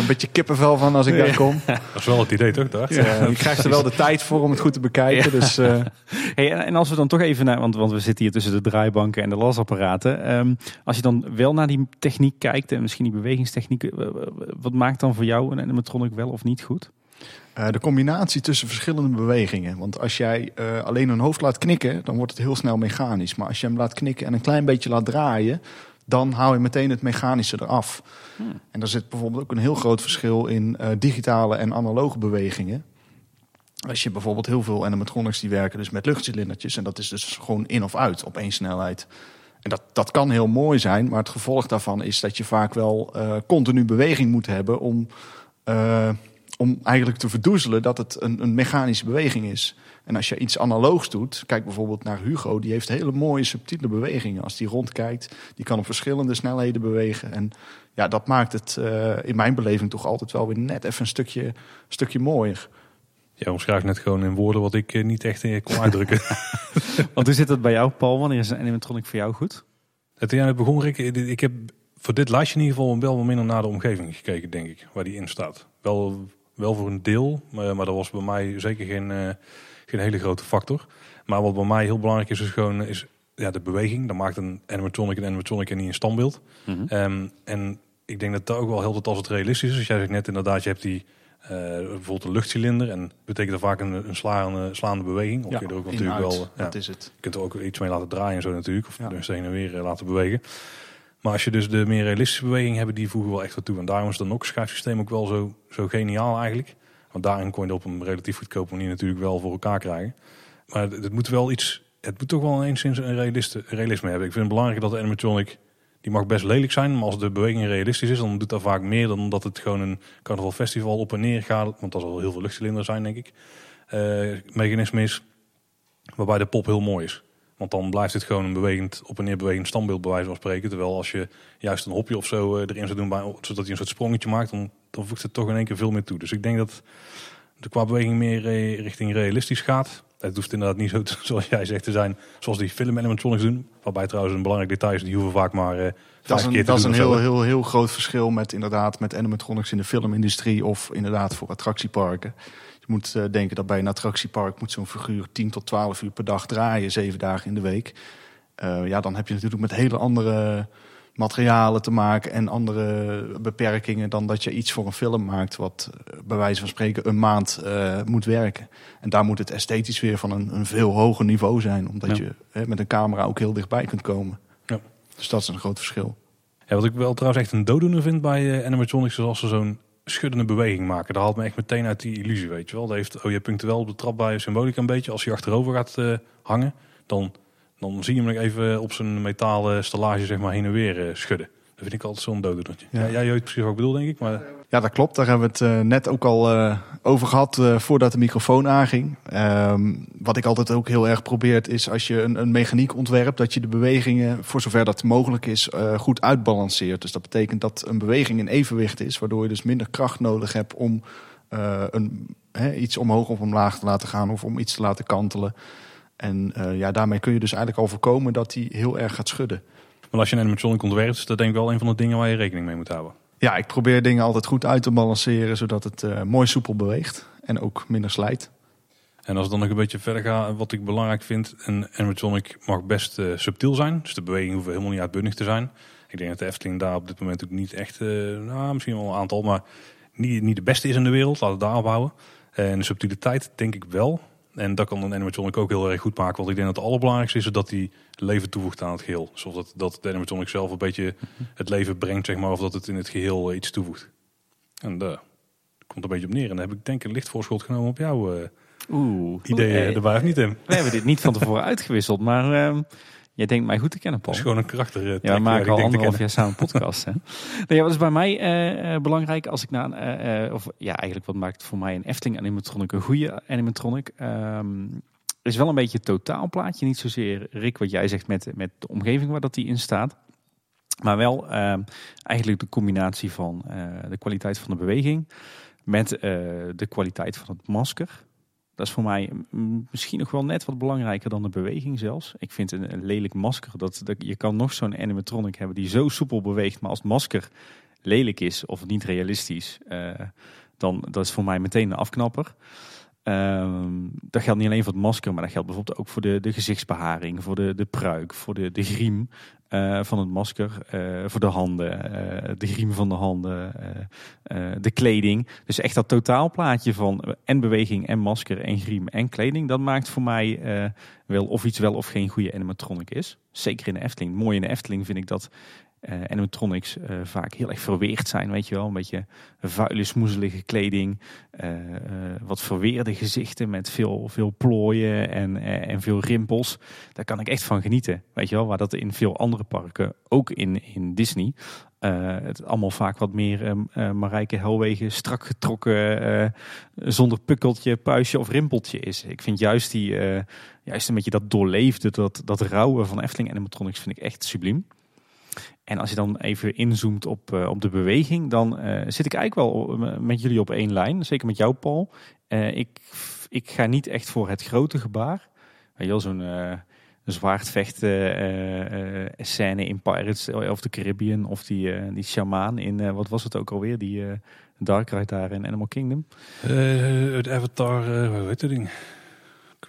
een beetje kippenvel van als ik daar kom. Dat is wel het idee toch? Daar? Ja, je krijgt er wel de tijd voor om het goed te bekijken. Dus, uh... hey, en als we dan toch even naar, want, want we zitten hier tussen de draaibanken en de lasapparaten. Um, als je dan wel naar die techniek kijkt en misschien die bewegingstechniek, wat maakt dan voor jou een animatronic wel of niet goed? Uh, de combinatie tussen verschillende bewegingen. Want als jij uh, alleen een hoofd laat knikken, dan wordt het heel snel mechanisch. Maar als je hem laat knikken en een klein beetje laat draaien, dan hou je meteen het mechanische eraf. Hmm. En daar zit bijvoorbeeld ook een heel groot verschil in uh, digitale en analoge bewegingen. Als je bijvoorbeeld heel veel animatronics die werken dus met luchtcilindertjes. En dat is dus gewoon in of uit op één snelheid. En dat, dat kan heel mooi zijn, maar het gevolg daarvan is dat je vaak wel continu beweging moet hebben om om eigenlijk te verdoezelen dat het een, een, mechanische beweging is. En als je iets analoogs doet, kijk bijvoorbeeld naar Hugo, die heeft hele mooie subtiele bewegingen. Als die rondkijkt, die kan op verschillende snelheden bewegen. En ja, dat maakt het uh, in mijn beleving toch altijd wel weer net even een stukje, stukje mooier. Ja, omschrijf net gewoon in woorden wat ik uh, niet echt uh, kon uitdrukken. Want hoe zit het bij jou, Paul? Wanneer is een animatronic voor jou goed? Het jaar begon, ik, ik heb voor dit lijstje in ieder geval wel minder naar de omgeving gekeken, denk ik, waar die in staat. Wel wel voor een deel, maar, maar dat was bij mij zeker geen, uh, geen hele grote factor. Maar wat bij mij heel belangrijk is, is gewoon is, ja, de beweging. Dat maakt een animatronic een animatronic en niet een standbeeld. Mm -hmm. en ik denk dat dat ook wel helpt als het realistisch is. Als jij zegt net inderdaad, je hebt die uh, bijvoorbeeld een luchtcilinder en betekent er vaak een, een slaande, slaande beweging. Of ja, je er ook natuurlijk wel. Ja, dat is het. Je kunt er ook iets mee laten draaien en zo natuurlijk. Of ja. dus heen en weer laten bewegen. Maar als je dus de meer realistische beweging hebt, die voegen wel echt wat toe. En daarom is het ook schijfsysteem ook wel zo, zo geniaal eigenlijk. Want daarin kon je op een relatief goedkope manier natuurlijk wel voor elkaar krijgen. Maar het moet wel iets, het moet toch wel eens een realisme hebben. Ik vind het belangrijk dat de animatronic, die mag best lelijk zijn. Maar als de beweging realistisch is, dan doet dat vaak meer dan dat het gewoon een carnaval festival op en neer gaat. Want dat zal heel veel luchtcilinders zijn, denk ik. Uh, mechanisme is waarbij de pop heel mooi is. Want dan blijft het gewoon een bewegend, op en neer bewegend standbeeld bij wijze van spreken. Terwijl als je juist een hopje of zo eh, erin zou doen, zodat hij een soort sprongetje maakt, dan, dan voegt het toch in één keer veel meer toe. Dus ik denk dat de qua beweging meer richting realistisch gaat. Het hoeft inderdaad niet zo, te, zoals jij zegt, te zijn zoals die film animatronics doen. Waarbij trouwens een belangrijk detail is, die hoeven vaak maar uh, dat is een, keer Dat is een heel, heel, heel groot verschil met inderdaad met animatronics in de filmindustrie of inderdaad voor attractieparken moet uh, denken dat bij een attractiepark moet zo'n figuur 10 tot 12 uur per dag draaien, zeven dagen in de week. Uh, ja, dan heb je natuurlijk met hele andere materialen te maken en andere beperkingen dan dat je iets voor een film maakt wat eh, bij wijze van spreken een maand uh, moet werken. En daar moet het esthetisch weer van een, een veel hoger niveau zijn, omdat ja. je hè, met een camera ook heel dichtbij kunt komen. Ja. Dus dat is een groot verschil. Ja, wat ik wel trouwens echt een dooddoener vind bij uh, animatronics is als ze zo'n schuddende beweging maken. Dat haalt me echt meteen uit die illusie, weet je wel. Dat heeft, oh, je punctueel op de trap bij symboliek een beetje. Als je achterover gaat uh, hangen, dan, dan zie je hem nog even op zijn metalen stellage zeg maar heen en weer uh, schudden. Dat vind ik altijd zo'n dodenrotje. Ja. ja, jij weet precies wat ik bedoel, denk ik. Maar... Ja, dat klopt. Daar hebben we het uh, net ook al uh, over gehad uh, voordat de microfoon aanging. Um, wat ik altijd ook heel erg probeer is als je een, een, mechaniek ontwerpt, dat je de bewegingen, voor zover dat mogelijk is, goed uitbalanceert. Dus dat betekent dat een beweging in evenwicht is, waardoor je dus minder kracht nodig hebt om een, he, iets omhoog of omlaag te laten gaan of om iets te laten kantelen. En ja, daarmee kun je dus eigenlijk al voorkomen dat hij heel erg gaat schudden. Maar als je een animatronic ontwerpt, is dat denk ik wel een van de dingen waar je rekening mee moet houden. Ja, ik probeer dingen altijd goed uit te balanceren, zodat het uh, mooi soepel beweegt en ook minder slijt. En als het dan nog een beetje verder gaat, wat ik belangrijk vind, een animatronic mag best uh, subtiel zijn. Dus de beweging hoeft helemaal niet uitbundig te zijn. Ik denk dat de Efteling daar op dit moment ook niet echt, nou misschien wel een aantal, maar niet, niet de beste is in de wereld. Laten we daarop houden. En de subtiliteit denk ik wel. En dat kan een animatronic ook heel erg goed maken. Want ik denk dat het allerbelangrijkste is dat hij leven toevoegt aan het geheel. Zoals dat, dat de animatronic zelf een beetje het leven brengt, zeg maar. Of dat het in het geheel eh, iets toevoegt. En daar komt een beetje op neer. En dan heb ik denk ik een licht voorschot genomen op jouw eh, Oeh. ideeën. Eh, Daar waar niet in. we hebben dit niet van tevoren uitgewisseld, maar ehm, jij denkt mij goed te kennen, Paul. Het is gewoon een karakter. eh, Ja, we maken die al anderhalf jaar samen een podcast. Hè? Nee, wat is bij mij eh, eh, belangrijk als ik naar een, eh, eh, of ja, eigenlijk wat maakt voor mij een Efteling animatronic een goede animatronic? Ehm, is wel een beetje het totaalplaatje, niet zozeer Rick wat jij zegt met, met de omgeving waar dat die in staat. Maar wel ehm, eigenlijk de combinatie van eh, de kwaliteit van de beweging met eh, de kwaliteit van het masker. Dat is voor mij misschien nog wel net wat belangrijker dan de beweging zelfs. Ik vind een, lelijk masker, dat, je kan nog zo'n animatronic hebben die zo soepel beweegt. Maar als het masker lelijk is of niet realistisch, eh, dan dat is voor mij meteen een afknapper. Ehm, dat geldt niet alleen voor het masker, maar dat geldt bijvoorbeeld ook voor de, de gezichtsbeharing, voor de, de pruik, voor de, de griem eh, van het masker, eh, voor de handen, eh, de griem van de handen, de kleding. Dus echt dat totaalplaatje van en beweging en masker en griem en kleding, dat maakt voor mij wel of iets wel of geen goede animatronic is. Zeker in de Efteling. Mooi in de Efteling vind ik dat eh, animatronics eh, vaak heel erg verweerd zijn, weet je wel. Een beetje vuile, smoezelige kleding, eh, wat verweerde gezichten met veel, veel plooien en, en veel rimpels. Daar kan ik echt van genieten, weet je wel. Waar dat in veel andere parken, ook in, in Disney, het allemaal vaak wat meer eh, eh, Marijke Helwegen strak getrokken, zonder pukkeltje, puistje of rimpeltje is. Ik vind juist die, juist een beetje dat doorleefde, dat, dat rauwe van Efteling animatronics vind ik echt subliem. En als je dan even inzoomt op, eh, op de beweging, dan eh, zit ik eigenlijk wel met jullie op één lijn. Zeker met jou, Paul. Eh, ik, ik ga niet echt voor het grote gebaar. Wel, zo'n zwaardvechten scène in Pirates of the Caribbean. Of die, die shamaan in, wat was het ook alweer? Die Dark Ride daar in Animal Kingdom. Het Avatar, hoe heet dat ding?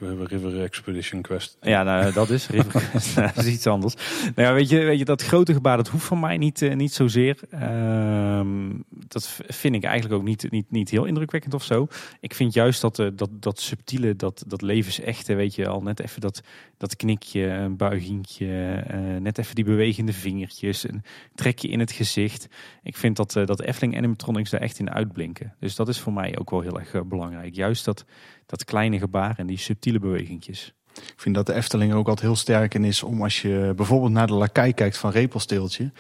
River Expedition Quest. Ja, nou, dat is River Quest. dat is iets anders. Nou ja, weet je, weet je, dat grote gebaar, dat hoeft van mij niet, eh, niet zozeer. Ehm, dat vind ik eigenlijk ook niet, niet, niet heel indrukwekkend of zo. Ik vind juist dat, eh, dat, dat subtiele, dat, dat levensechte, weet je, al net even dat, dat knikje, een buigingje, eh, net even die bewegende vingertjes, een trekje in het gezicht. Ik vind dat, dat Efteling animatronics daar echt in uitblinken. Dus dat is voor mij ook wel heel erg belangrijk. Juist dat, dat kleine gebaar en die subtiele bewegingjes. Ik vind dat de Efteling er ook altijd heel sterk in is om als je bijvoorbeeld naar de lakai kijkt van Repelsteeltje.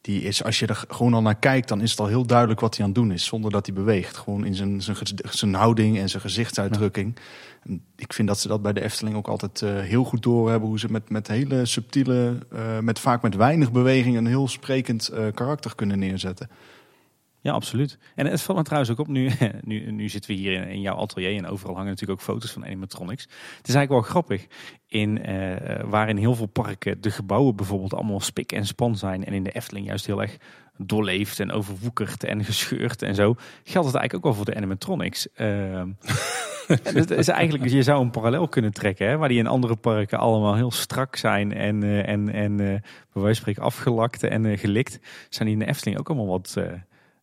Die is, als je er gewoon al naar kijkt, dan is het al heel duidelijk wat hij aan het doen is, zonder dat hij beweegt. Gewoon in zijn, zijn, zijn houding en zijn gezichtsuitdrukking. Ik vind dat ze dat bij de Efteling ook altijd eh, heel goed doorhebben. Hoe ze met, met hele subtiele, eh, met vaak met weinig beweging, een heel sprekend eh, karakter kunnen neerzetten. Ja, absoluut. En het valt me trouwens ook op, nu, nu, nu zitten we hier in, in jouw atelier en overal hangen natuurlijk ook foto's van animatronics. Het is eigenlijk wel grappig, in, eh, waar in heel veel parken de gebouwen bijvoorbeeld allemaal spik en span zijn en in de Efteling juist heel erg doorleefd en overwoekerd en gescheurd en zo, geldt het eigenlijk ook wel voor de animatronics. Het is eigenlijk, je zou een parallel kunnen trekken, hè, waar die in andere parken allemaal heel strak zijn en, eh, en, en eh, bij wijze van spreken afgelakt en gelikt, zijn die in de Efteling ook allemaal wat...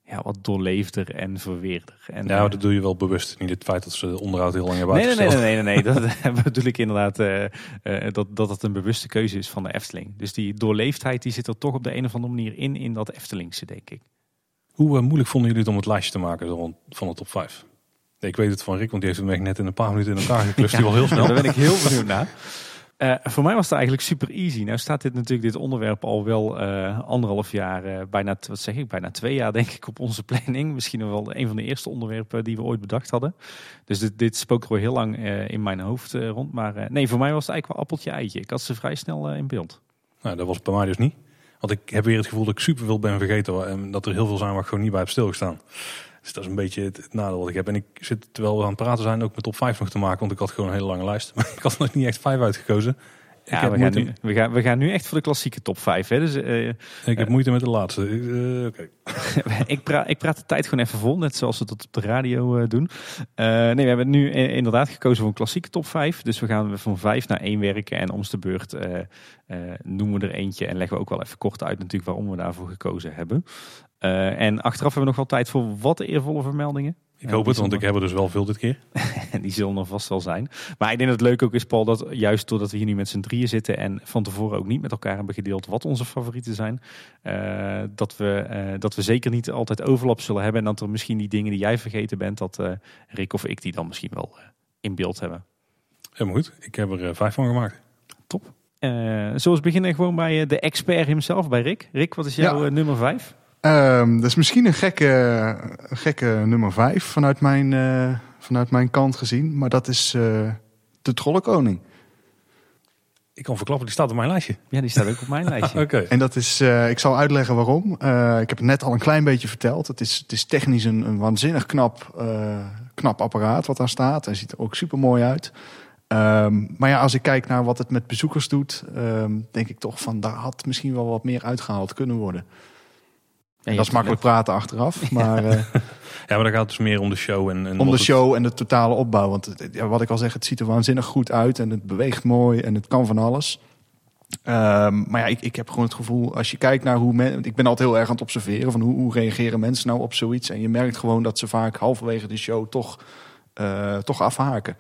ja, wat doorleefder en verweerder. En, Ja, maar dat doe je wel bewust. Niet het feit dat ze de onderhoud heel lang hebben nee, nee, nee, nee, nee, nee, dat bedoel ik inderdaad eh, eh, dat, dat het een bewuste keuze is van de Efteling. Dus die doorleefdheid die zit er toch op de een of andere manier in, in dat Eftelingse, denk ik. Hoe moeilijk vonden jullie het om het lijstje te maken van de top 5? Nee, ik weet het van Rick, want die heeft hem echt net in een paar minuten in elkaar geklust. Die wel heel snel. Daar ben ik heel benieuwd naar. Eh, voor mij was het eigenlijk super easy. Nou staat dit natuurlijk dit onderwerp al wel eh, anderhalf jaar, eh, bijna, wat zeg ik, bijna twee jaar denk ik op onze planning. Misschien wel een van de eerste onderwerpen die we ooit bedacht hadden. Dus dit, dit spookt al heel lang in mijn hoofd rond. Maar nee, voor mij was het eigenlijk wel appeltje eitje. Ik had ze vrij snel in beeld. Nou, dat was bij mij dus niet. Want ik heb weer het gevoel dat ik superveel ben vergeten. En dat er heel veel zijn waar ik gewoon niet bij heb stilgestaan. Dus dat is een beetje het, nadeel wat ik heb. En ik zit terwijl we aan het praten zijn ook met top 5 nog te maken. Want ik had gewoon een hele lange lijst. Maar ik had nog niet echt 5 uitgekozen. Ja, we gaan, nu, we, gaan, we gaan nu echt voor de klassieke top 5. Hè? Dus, eh, ik heb moeite met de laatste. Eh, Oké. ik, praat, ik praat de tijd gewoon even vol, net zoals we dat op de radio eh, doen. Eh, nee, we hebben nu inderdaad gekozen voor een klassieke top 5. Dus we gaan van 5 naar 1 werken. En om de beurt eh, eh, noemen we er eentje. En leggen we ook wel even kort uit natuurlijk waarom we daarvoor gekozen hebben. Eh, en achteraf hebben we nog wel tijd voor wat eervolle vermeldingen. Ik hoop het, want ik heb er dus wel veel dit keer. En die zullen er vast wel zijn. Maar ik denk dat het leuk ook is, Paul, dat juist doordat we hier nu met z'n drieën zitten en van tevoren ook niet met elkaar hebben gedeeld wat onze favorieten zijn, eh, dat, we, eh, dat we zeker niet altijd overlap zullen hebben. En dat er misschien die dingen die jij vergeten bent, dat eh, Rick of ik die dan misschien wel in beeld hebben. Helemaal goed. Ik heb er vijf van gemaakt. Top. Eh zullen we beginnen gewoon bij de expert himself, bij Rick. Rick, wat is jouw Ja. nummer vijf? Ehm, dat is misschien een gekke, een gekke nummer vijf vanuit mijn, eh, vanuit mijn kant gezien. Maar dat is eh, de Trollenkoning. Ik kan verklappen, die staat op mijn lijstje. Ja, die staat ook op mijn lijstje. Oké. En dat is, eh, ik zal uitleggen waarom. Eh, ik heb het net al een klein beetje verteld. Het is, het is technisch een, een waanzinnig knap, eh, knap apparaat wat daar staat. Hij ziet er ook super mooi uit. Ehm, maar ja, als ik kijk naar wat het met bezoekers doet, ehm, denk ik toch van daar had misschien wel wat meer uitgehaald kunnen worden. Ja, dat is makkelijk praten achteraf, maar eh, Ja, maar dan gaat het dus meer om de show. En, en om de het- show en de totale opbouw. Want ja, wat ik al zeg, het ziet er waanzinnig goed uit en het beweegt mooi en het kan van alles. Ehm, maar ja, ik, ik heb gewoon het gevoel, als je kijkt naar hoe men, ik ben altijd heel erg aan het observeren van hoe, hoe reageren mensen nou op zoiets. En je merkt gewoon dat ze vaak halverwege de show toch, eh, toch afhaken.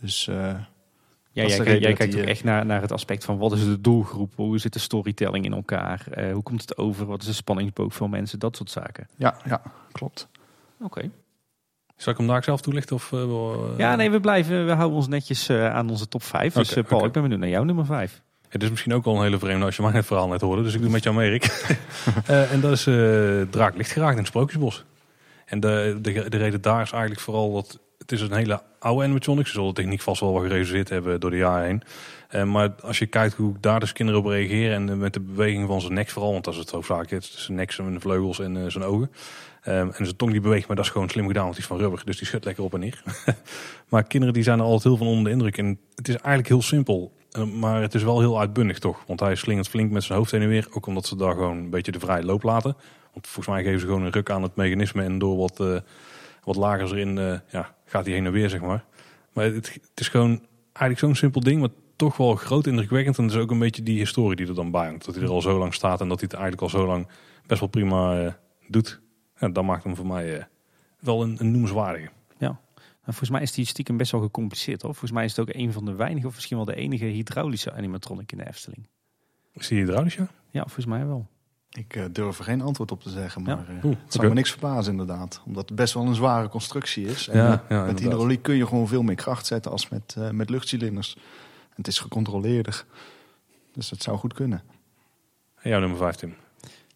Dus eh, Ja, jij, kijkt- reden jij dat kijkt die, ook eh, echt naar, naar het aspect van wat is de doelgroep, hoe zit de storytelling in elkaar, eh, hoe komt het over, wat is de spanningsboog voor mensen, dat soort zaken. ja, ja, klopt. Oké. Zal ik hem daar zelf toelichten? Of, eh, Ja, nee, we blijven, we houden ons netjes eh, aan onze top 5. Dus eh, Paul, ik ben benieuwd naar jouw nummer 5. Het is misschien ook al een hele vreemde als je mijn verhaal net hoorde. Dus ik doe met jou mee, Rick. Eh, en dat is eh Draak licht geraakt in het Sprookjesbos. En de, de, de reden daar is eigenlijk vooral dat het is een hele oude animatronic. Ze zullen de techniek vast wel wat gerealiseerd hebben door de jaren heen. Eh, maar als je kijkt hoe daar dus kinderen op reageren en met de beweging van zijn nek vooral, want dat is het ook vaak. Het is zijn nek, zijn vleugels en eh, zijn ogen. Eh, en zijn tong die beweegt, maar dat is gewoon slim gedaan, want die is van rubber. Dus die schudt lekker op en neer. maar kinderen die zijn er altijd heel van onder de indruk. En het is eigenlijk heel simpel. Eh, maar het is wel heel uitbundig toch? Want hij slingert flink met zijn hoofd heen en weer. Ook omdat ze daar gewoon een beetje de vrije loop laten. Want volgens mij geven ze gewoon een ruk aan het mechanisme. En door wat, wat lager erin ja, gaat hij heen en weer, zeg maar. Maar het, het is gewoon eigenlijk zo'n simpel ding. Maar toch wel groot indrukwekkend. En het is ook een beetje die historie die er dan bij hangt. Dat hij er al zo lang staat. En dat hij het eigenlijk al zo lang best wel prima eh, doet. Ja, dat maakt hem voor mij eh, wel een, een noemenswaardige. Nou, volgens mij is die stiekem best wel gecompliceerd hoor. Volgens mij is het ook een van de weinige, of misschien wel de enige hydraulische animatronic in de Efteling. Is die hydraulisch, ja? Ja, volgens mij wel. Ik eh, durf er geen antwoord op te zeggen, maar eh, Oeh, het zou me niks verbazen inderdaad. Omdat het best wel een zware constructie is. En Ja, eh, ja, met inderdaad. hydrauliek kun je gewoon veel meer kracht zetten als met, eh, met luchtcilinders. En het is gecontroleerder. Dus dat zou goed kunnen. En jouw nummer 15.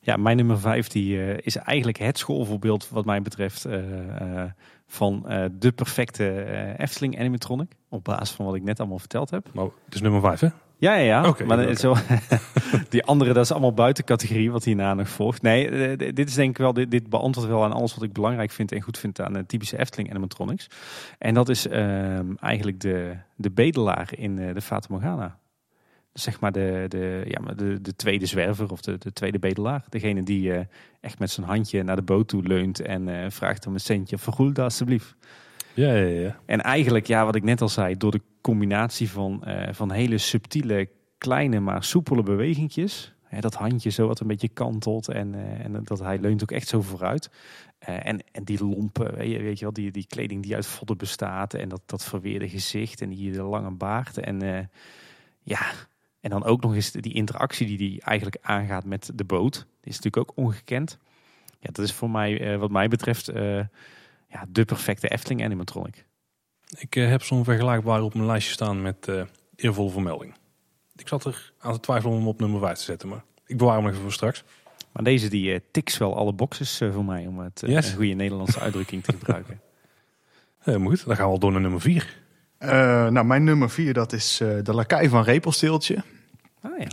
Ja, mijn nummer 5 die, eh, is eigenlijk het schoolvoorbeeld wat mij betreft eh, eh, van eh, de perfecte eh, Efteling animatronic. Op basis van wat ik net allemaal verteld heb. Maar het is nummer 5, hè? Ja, ja, ja. Maar. Zo, die andere, dat is allemaal buiten categorie wat hierna nog volgt. Nee, eh, dit is denk ik wel, dit, dit beantwoordt wel aan alles wat ik belangrijk vind en goed vind aan de typische Efteling animatronics. En dat is ehm, eigenlijk de, de bedelaar in eh, de Fata Morgana. Dus zeg maar de, de, ja, de, de tweede zwerver of de, de tweede bedelaar. Degene die eh, echt met zijn handje naar de boot toe leunt en vraagt om een centje. Vergoel dat alsjeblieft. Ja, ja, ja. En eigenlijk, ja, wat ik net al zei, door de combinatie van, eh, van hele subtiele, kleine, maar soepele bewegingjes. Hè, dat handje zo wat een beetje kantelt en, eh, en dat hij leunt ook echt zo vooruit. Eh, en, en die lompen, weet je, wel, die, die kleding die uit vodden bestaat en dat, dat verweerde gezicht en die lange baard. En ja, en dan ook nog eens die interactie die die eigenlijk aangaat met de boot. Die is natuurlijk ook ongekend. Ja, dat is voor mij, wat mij betreft, ja, de perfecte Efteling animatronic. Ik eh, heb zo'n vergelijkbaar op mijn lijstje staan met eh eervolle vermelding. Ik zat er aan te twijfelen om hem op nummer 5 te zetten, maar ik bewaar hem nog even voor straks. Maar deze die eh, tiks wel alle boxes voor mij om het Yes. een goede Nederlandse uitdrukking te gebruiken. Eh, goed, dan gaan we al door naar nummer 4. Eh, nou, mijn nummer vier, dat is eh, de lakai van Repelsteeltje. Ah ja.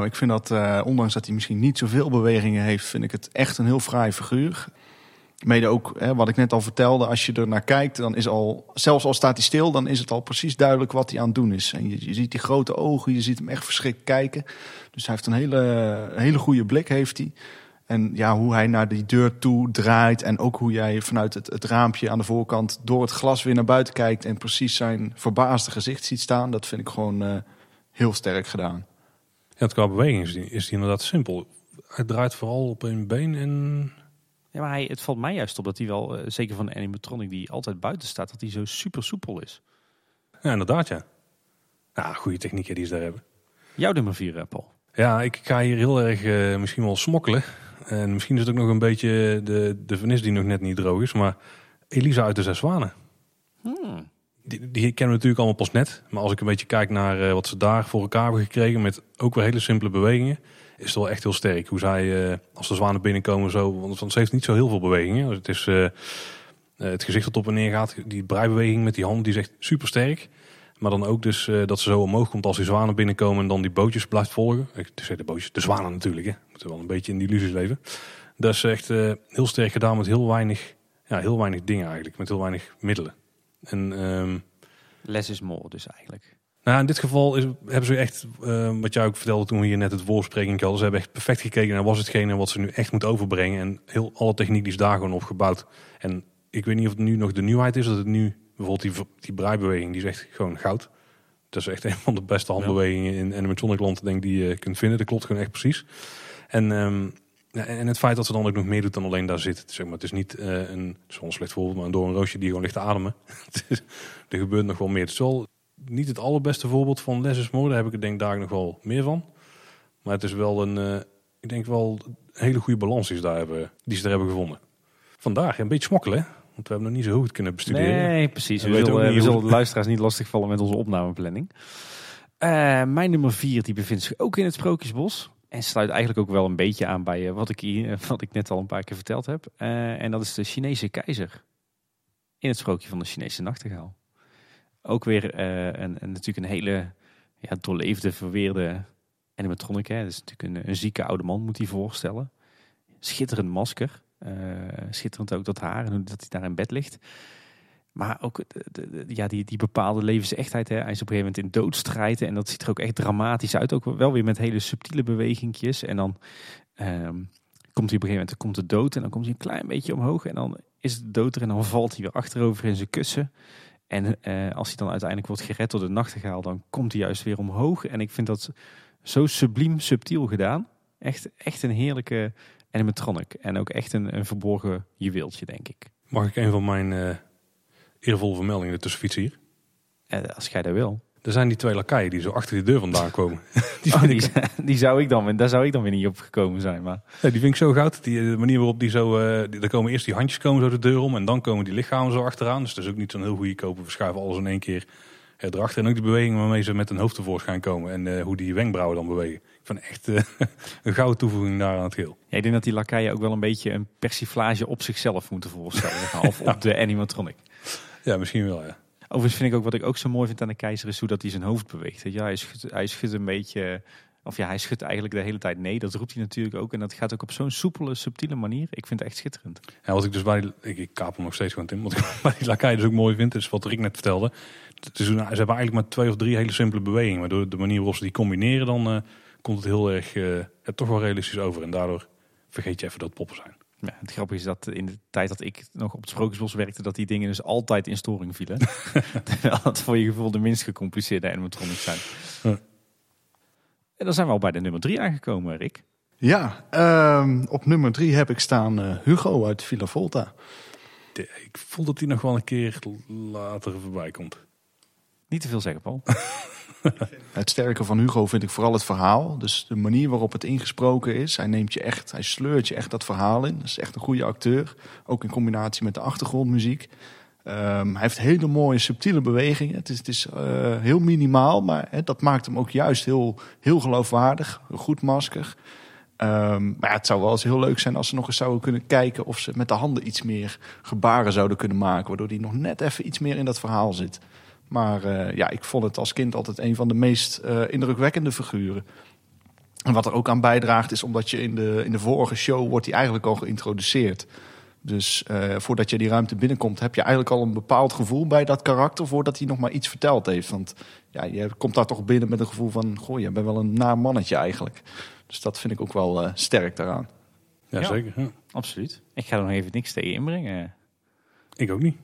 Eh, ik vind dat, eh, ondanks dat hij misschien niet zoveel bewegingen heeft, vind ik het echt een heel fraai figuur. Mede ook, hè, wat ik net al vertelde, als je er naar kijkt, dan is al, zelfs al staat hij stil, dan is het al precies duidelijk wat hij aan het doen is. En je, ziet die grote ogen, je ziet hem echt verschrikt kijken. Dus hij heeft een hele, een hele goede blik, heeft hij. En ja, hoe hij naar die deur toe draait en ook hoe jij vanuit het, het raampje aan de voorkant door het glas weer naar buiten kijkt en precies zijn verbaasde gezicht ziet staan, dat vind ik gewoon eh, heel sterk gedaan. Ja, het qua beweging is die, is die inderdaad simpel. Hij draait vooral op één been en Ja, maar hij, het valt mij juist op dat hij wel, eh, zeker van de animatronic die altijd buiten staat, dat hij zo super soepel is. Ja, inderdaad ja. Ja, goede technieken die ze daar hebben. Jouw nummer 4, eh, Paul. Ja, ik ga hier heel erg eh, misschien wel smokkelen. En misschien is het ook nog een beetje de, de vernis die nog net niet droog is. Maar Elisa uit de Zes Zwanen. Hmm. Die, die kennen we natuurlijk allemaal pas net. Maar als ik een beetje kijk naar wat ze daar voor elkaar hebben gekregen. Met ook weer hele simpele bewegingen. Is het wel echt heel sterk. Hoe zij, eh, als de zwanen binnenkomen zo. Want, want ze heeft niet zo heel veel bewegingen. Het is eh, eh, het gezicht dat op en neer gaat. Die breibeweging met die hand die is echt super sterk. Maar dan ook dus dat ze zo omhoog komt als die zwanen binnenkomen. En dan die bootjes blijft volgen. Ik zeg de bootjes, de zwanen natuurlijk. Hè. Moeten wel een beetje in die illusies leven. Dat is echt heel sterk gedaan met heel weinig, ja, heel weinig dingen eigenlijk. Met heel weinig middelen. En ehm, Less is more dus eigenlijk. Nou, in dit geval is, hebben ze echt, eh, wat jij ook vertelde toen we hier net het woordspreking hadden, ze hebben echt perfect gekeken naar was hetgene wat ze nu echt moet overbrengen. En heel, alle techniek die is daar gewoon opgebouwd. En ik weet niet of het nu nog de nieuwheid is, dat het nu, bijvoorbeeld die, die breibeweging, die is echt gewoon goud. Dat is echt een van de beste handbewegingen in animatronic land, denk ik, die je kunt vinden. Dat klopt gewoon echt precies. En, ehm, ja, en het feit dat ze dan ook nog meer doet dan alleen daar zit. Zeg maar, het is niet eh, een, zo'n slecht voorbeeld, maar door een roosje die gewoon ligt te ademen. Er gebeurt nog wel meer. Het is wel niet het allerbeste voorbeeld van Less is. Daar heb ik er denk ik daar nog wel meer van. Maar het is wel een, eh, ik denk wel een hele goede balans die ze daar hebben, die ze daar hebben gevonden. Vandaag een beetje smokkelen, hè? want we hebben nog niet zo goed kunnen bestuderen. Nee, precies. We We, zullen, ook we zullen de luisteraars niet lastigvallen met onze opnameplanning. Eh, mijn nummer 4 die bevindt zich ook in het Sprookjesbos. En sluit eigenlijk ook wel een beetje aan bij eh, wat, ik hier, wat ik net al een paar keer verteld heb. Eh, en dat is de Chinese keizer. In het sprookje van de Chinese nachtegaal. Ook weer eh, een, natuurlijk een hele ja, doorleefde, verweerde animatronic. Hè. Is natuurlijk een, een zieke oude man, moet hij voorstellen. Schitterend masker. Eh, schitterend ook dat haar en hoe dat hij daar in bed ligt. Maar ook de- de- de- ja, die, die bepaalde levensechtheid. Hè. Hij is op een gegeven moment in doodstrijd. En dat ziet er ook echt dramatisch uit. Ook wel weer met hele subtiele bewegingjes. En dan ehm, komt hij op een gegeven moment komt de dood. En dan komt hij een klein beetje omhoog. En dan is het dood er. En dan valt hij weer achterover in zijn kussen. En eh, als hij dan uiteindelijk wordt gered door de nachtegaal. Dan komt hij juist weer omhoog. En ik vind dat zo subliem subtiel gedaan. Echt, echt een heerlijke animatronic. En ook echt een, een verborgen juweeltje, denk ik. Mag ik een van mijn eh eervolle vermeldingen ertussen fietsen hier? Eh, als jij dat wil. Er zijn die twee lakaien die zo achter die deur vandaan komen. die, Oh, die, ik, die zou ik dan, daar zou ik dan weer niet op gekomen zijn. Maar nee, die vind ik zo goud. Die, de manier waarop die zo... eh die, er komen eerst die handjes komen zo de deur om. En dan komen die lichamen zo achteraan. Dus dat is ook niet zo'n heel goede kopen. We schuiven alles in één keer eh, erachter. En ook de beweging waarmee ze met hun hoofd tevoorschijn komen. En eh, hoe die wenkbrauwen dan bewegen. Ik vind echt eh, een gouden toevoeging daar aan het geheel. ja, ik denk dat die lakaien ook wel een beetje een persiflage op zichzelf moeten voorstellen. of op de animatronic. Ja, misschien wel ja. Overigens vind ik ook wat ik ook zo mooi vind aan de keizer is hoe dat hij zijn hoofd beweegt. Ja, hij schudt, hij schudt een beetje, of ja, hij schudt eigenlijk de hele tijd nee. Dat roept hij natuurlijk ook. En dat gaat ook op zo'n soepele, subtiele manier. Ik vind het echt schitterend. Ja, wat ik dus bij ik, ik kaap hem nog steeds gewoon Tim, wat ik bij die lakai dus ook mooi vind, is wat Rick net vertelde. Een- ze hebben eigenlijk maar twee of drie hele simpele bewegingen, maar door de manier waarop ze die combineren, dan eh, komt het heel erg, eh, toch wel realistisch over. En daardoor vergeet je even dat poppen zijn. Ja, het grappige is dat in de tijd dat ik nog op het Sprookjesbos werkte, dat die dingen dus altijd in storing vielen. Terwijl het voor je gevoel de minst gecompliceerde animatronics zijn. Ja. En dan zijn we al bij de nummer drie aangekomen, Rick. Ja, ehm, op nummer drie heb ik staan eh, Hugo uit Villa Volta. De- ik voel dat die nog wel een keer later voorbij komt. Niet te veel zeggen, Paul. Het sterke van Hugo vind ik vooral het verhaal. Dus de manier waarop het ingesproken is. Hij neemt je echt, hij sleurt je echt dat verhaal in. Dat is echt een goede acteur. Ook in combinatie met de achtergrondmuziek. Ehm, hij heeft hele mooie subtiele bewegingen. Het is, het is eh, heel minimaal, maar dat maakt hem ook juist heel, heel geloofwaardig. Een goed masker. Ehm, maar ja, het zou wel eens heel leuk zijn als ze nog eens zouden kunnen kijken of ze met de handen iets meer gebaren zouden kunnen maken. Waardoor hij nog net even iets meer in dat verhaal zit. Maar eh, ja, ik vond het als kind altijd een van de meest eh, indrukwekkende figuren. En wat er ook aan bijdraagt is omdat je in de, in de vorige show wordt hij eigenlijk al geïntroduceerd. Dus eh, voordat je die ruimte binnenkomt heb je eigenlijk al een bepaald gevoel bij dat karakter voordat hij nog maar iets verteld heeft. Want ja, je komt daar toch binnen met een gevoel van, goh, je bent wel een naar mannetje eigenlijk. Dus dat vind ik ook wel sterk daaraan. Ja, Ja. zeker. Ja. Absoluut. Ik ga er nog even niks tegen inbrengen. Ik ook niet.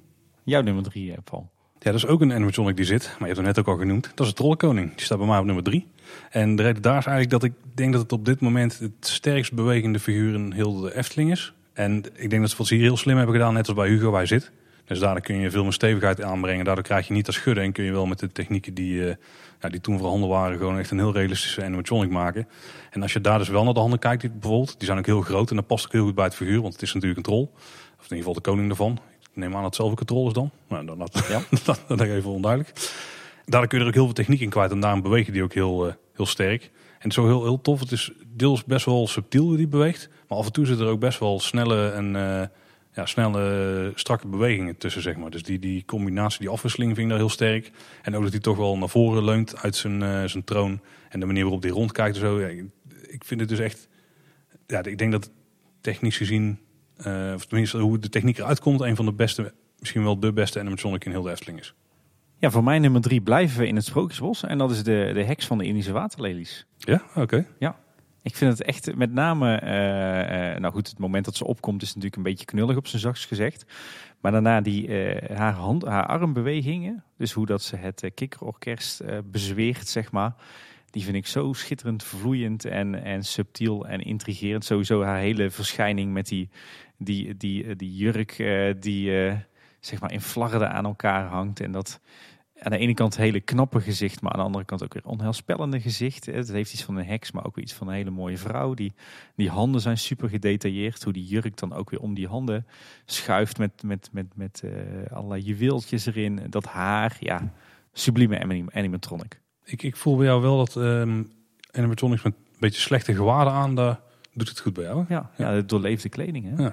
Jouw nummer drie, Paul. Ja, dat is ook een animatronic die zit. Maar je hebt hem net ook al genoemd. Dat is de Trollenkoning. Die staat bij mij op nummer drie. En de reden daar is eigenlijk dat ik denk dat het op dit moment het sterkst bewegende figuur in heel de Efteling is. En ik denk dat ze wat hier heel slim hebben gedaan, net als bij Hugo waar hij zit. Dus daardoor kun je veel meer stevigheid aanbrengen. Daardoor krijg je niet dat schudden en kun je wel met de technieken die, eh, ja, die toen voorhanden waren, gewoon echt een heel realistische animatronic maken. En als je daar dus wel naar de handen kijkt, die, bijvoorbeeld, die zijn ook heel groot en dat past ook heel goed bij het figuur, want het is natuurlijk een troll. Of in ieder geval de koning ervan. Ik neem aan dat het zelf ook een troll is dan. Nou, dan dat, ja. dat, dat, even onduidelijk. Daardoor kun je er ook heel veel techniek in kwijt en daarom bewegen die ook heel, uh, heel sterk. En zo heel, heel tof. Het is deels best wel subtiel hoe die beweegt. Maar af en toe zit er ook best wel snelle en uh, ja, snelle, strakke bewegingen tussen, zeg maar. Dus die, die combinatie, die afwisseling vind ik daar heel sterk. En ook dat hij toch wel naar voren leunt uit zijn, uh, zijn troon. En de manier waarop hij rondkijkt en zo. Ja, ik vind het dus echt... Ja, ik denk dat technisch gezien, uh, of tenminste hoe de techniek eruit komt, een van de beste, misschien wel de beste animatronic in heel de Efteling is. Ja, voor mij nummer drie blijven we in het Sprookjesbos. En dat is de, de heks van de Indische waterlelies. Ja, oké. Ja, ik vind het echt met name, uh, uh, nou goed, het moment dat ze opkomt is natuurlijk een beetje knullig op zijn zachtst gezegd. Maar daarna die, uh, haar, hand, haar armbewegingen, dus hoe dat ze het kikkerorkest bezweert, zeg maar. Die vind ik zo schitterend vloeiend en, en subtiel en intrigerend. Sowieso haar hele verschijning met die, die, die, die jurk die zeg maar in flarden aan elkaar hangt. En dat, aan de ene kant hele knappe gezicht, maar aan de andere kant ook weer onheilspellende gezicht. Het heeft iets van een heks, maar ook weer iets van een hele mooie vrouw. Die, die handen zijn super gedetailleerd. Hoe die jurk dan ook weer om die handen schuift met, met, met, met uh, allerlei juweeltjes erin. Dat haar, ja, sublieme animatronic. Ik, ik voel bij jou wel dat um, animatronics met een beetje slechte gewaden aan, daar doet het goed bij jou. Ja, ja. ja de doorleefde kleding. Hè? Ja.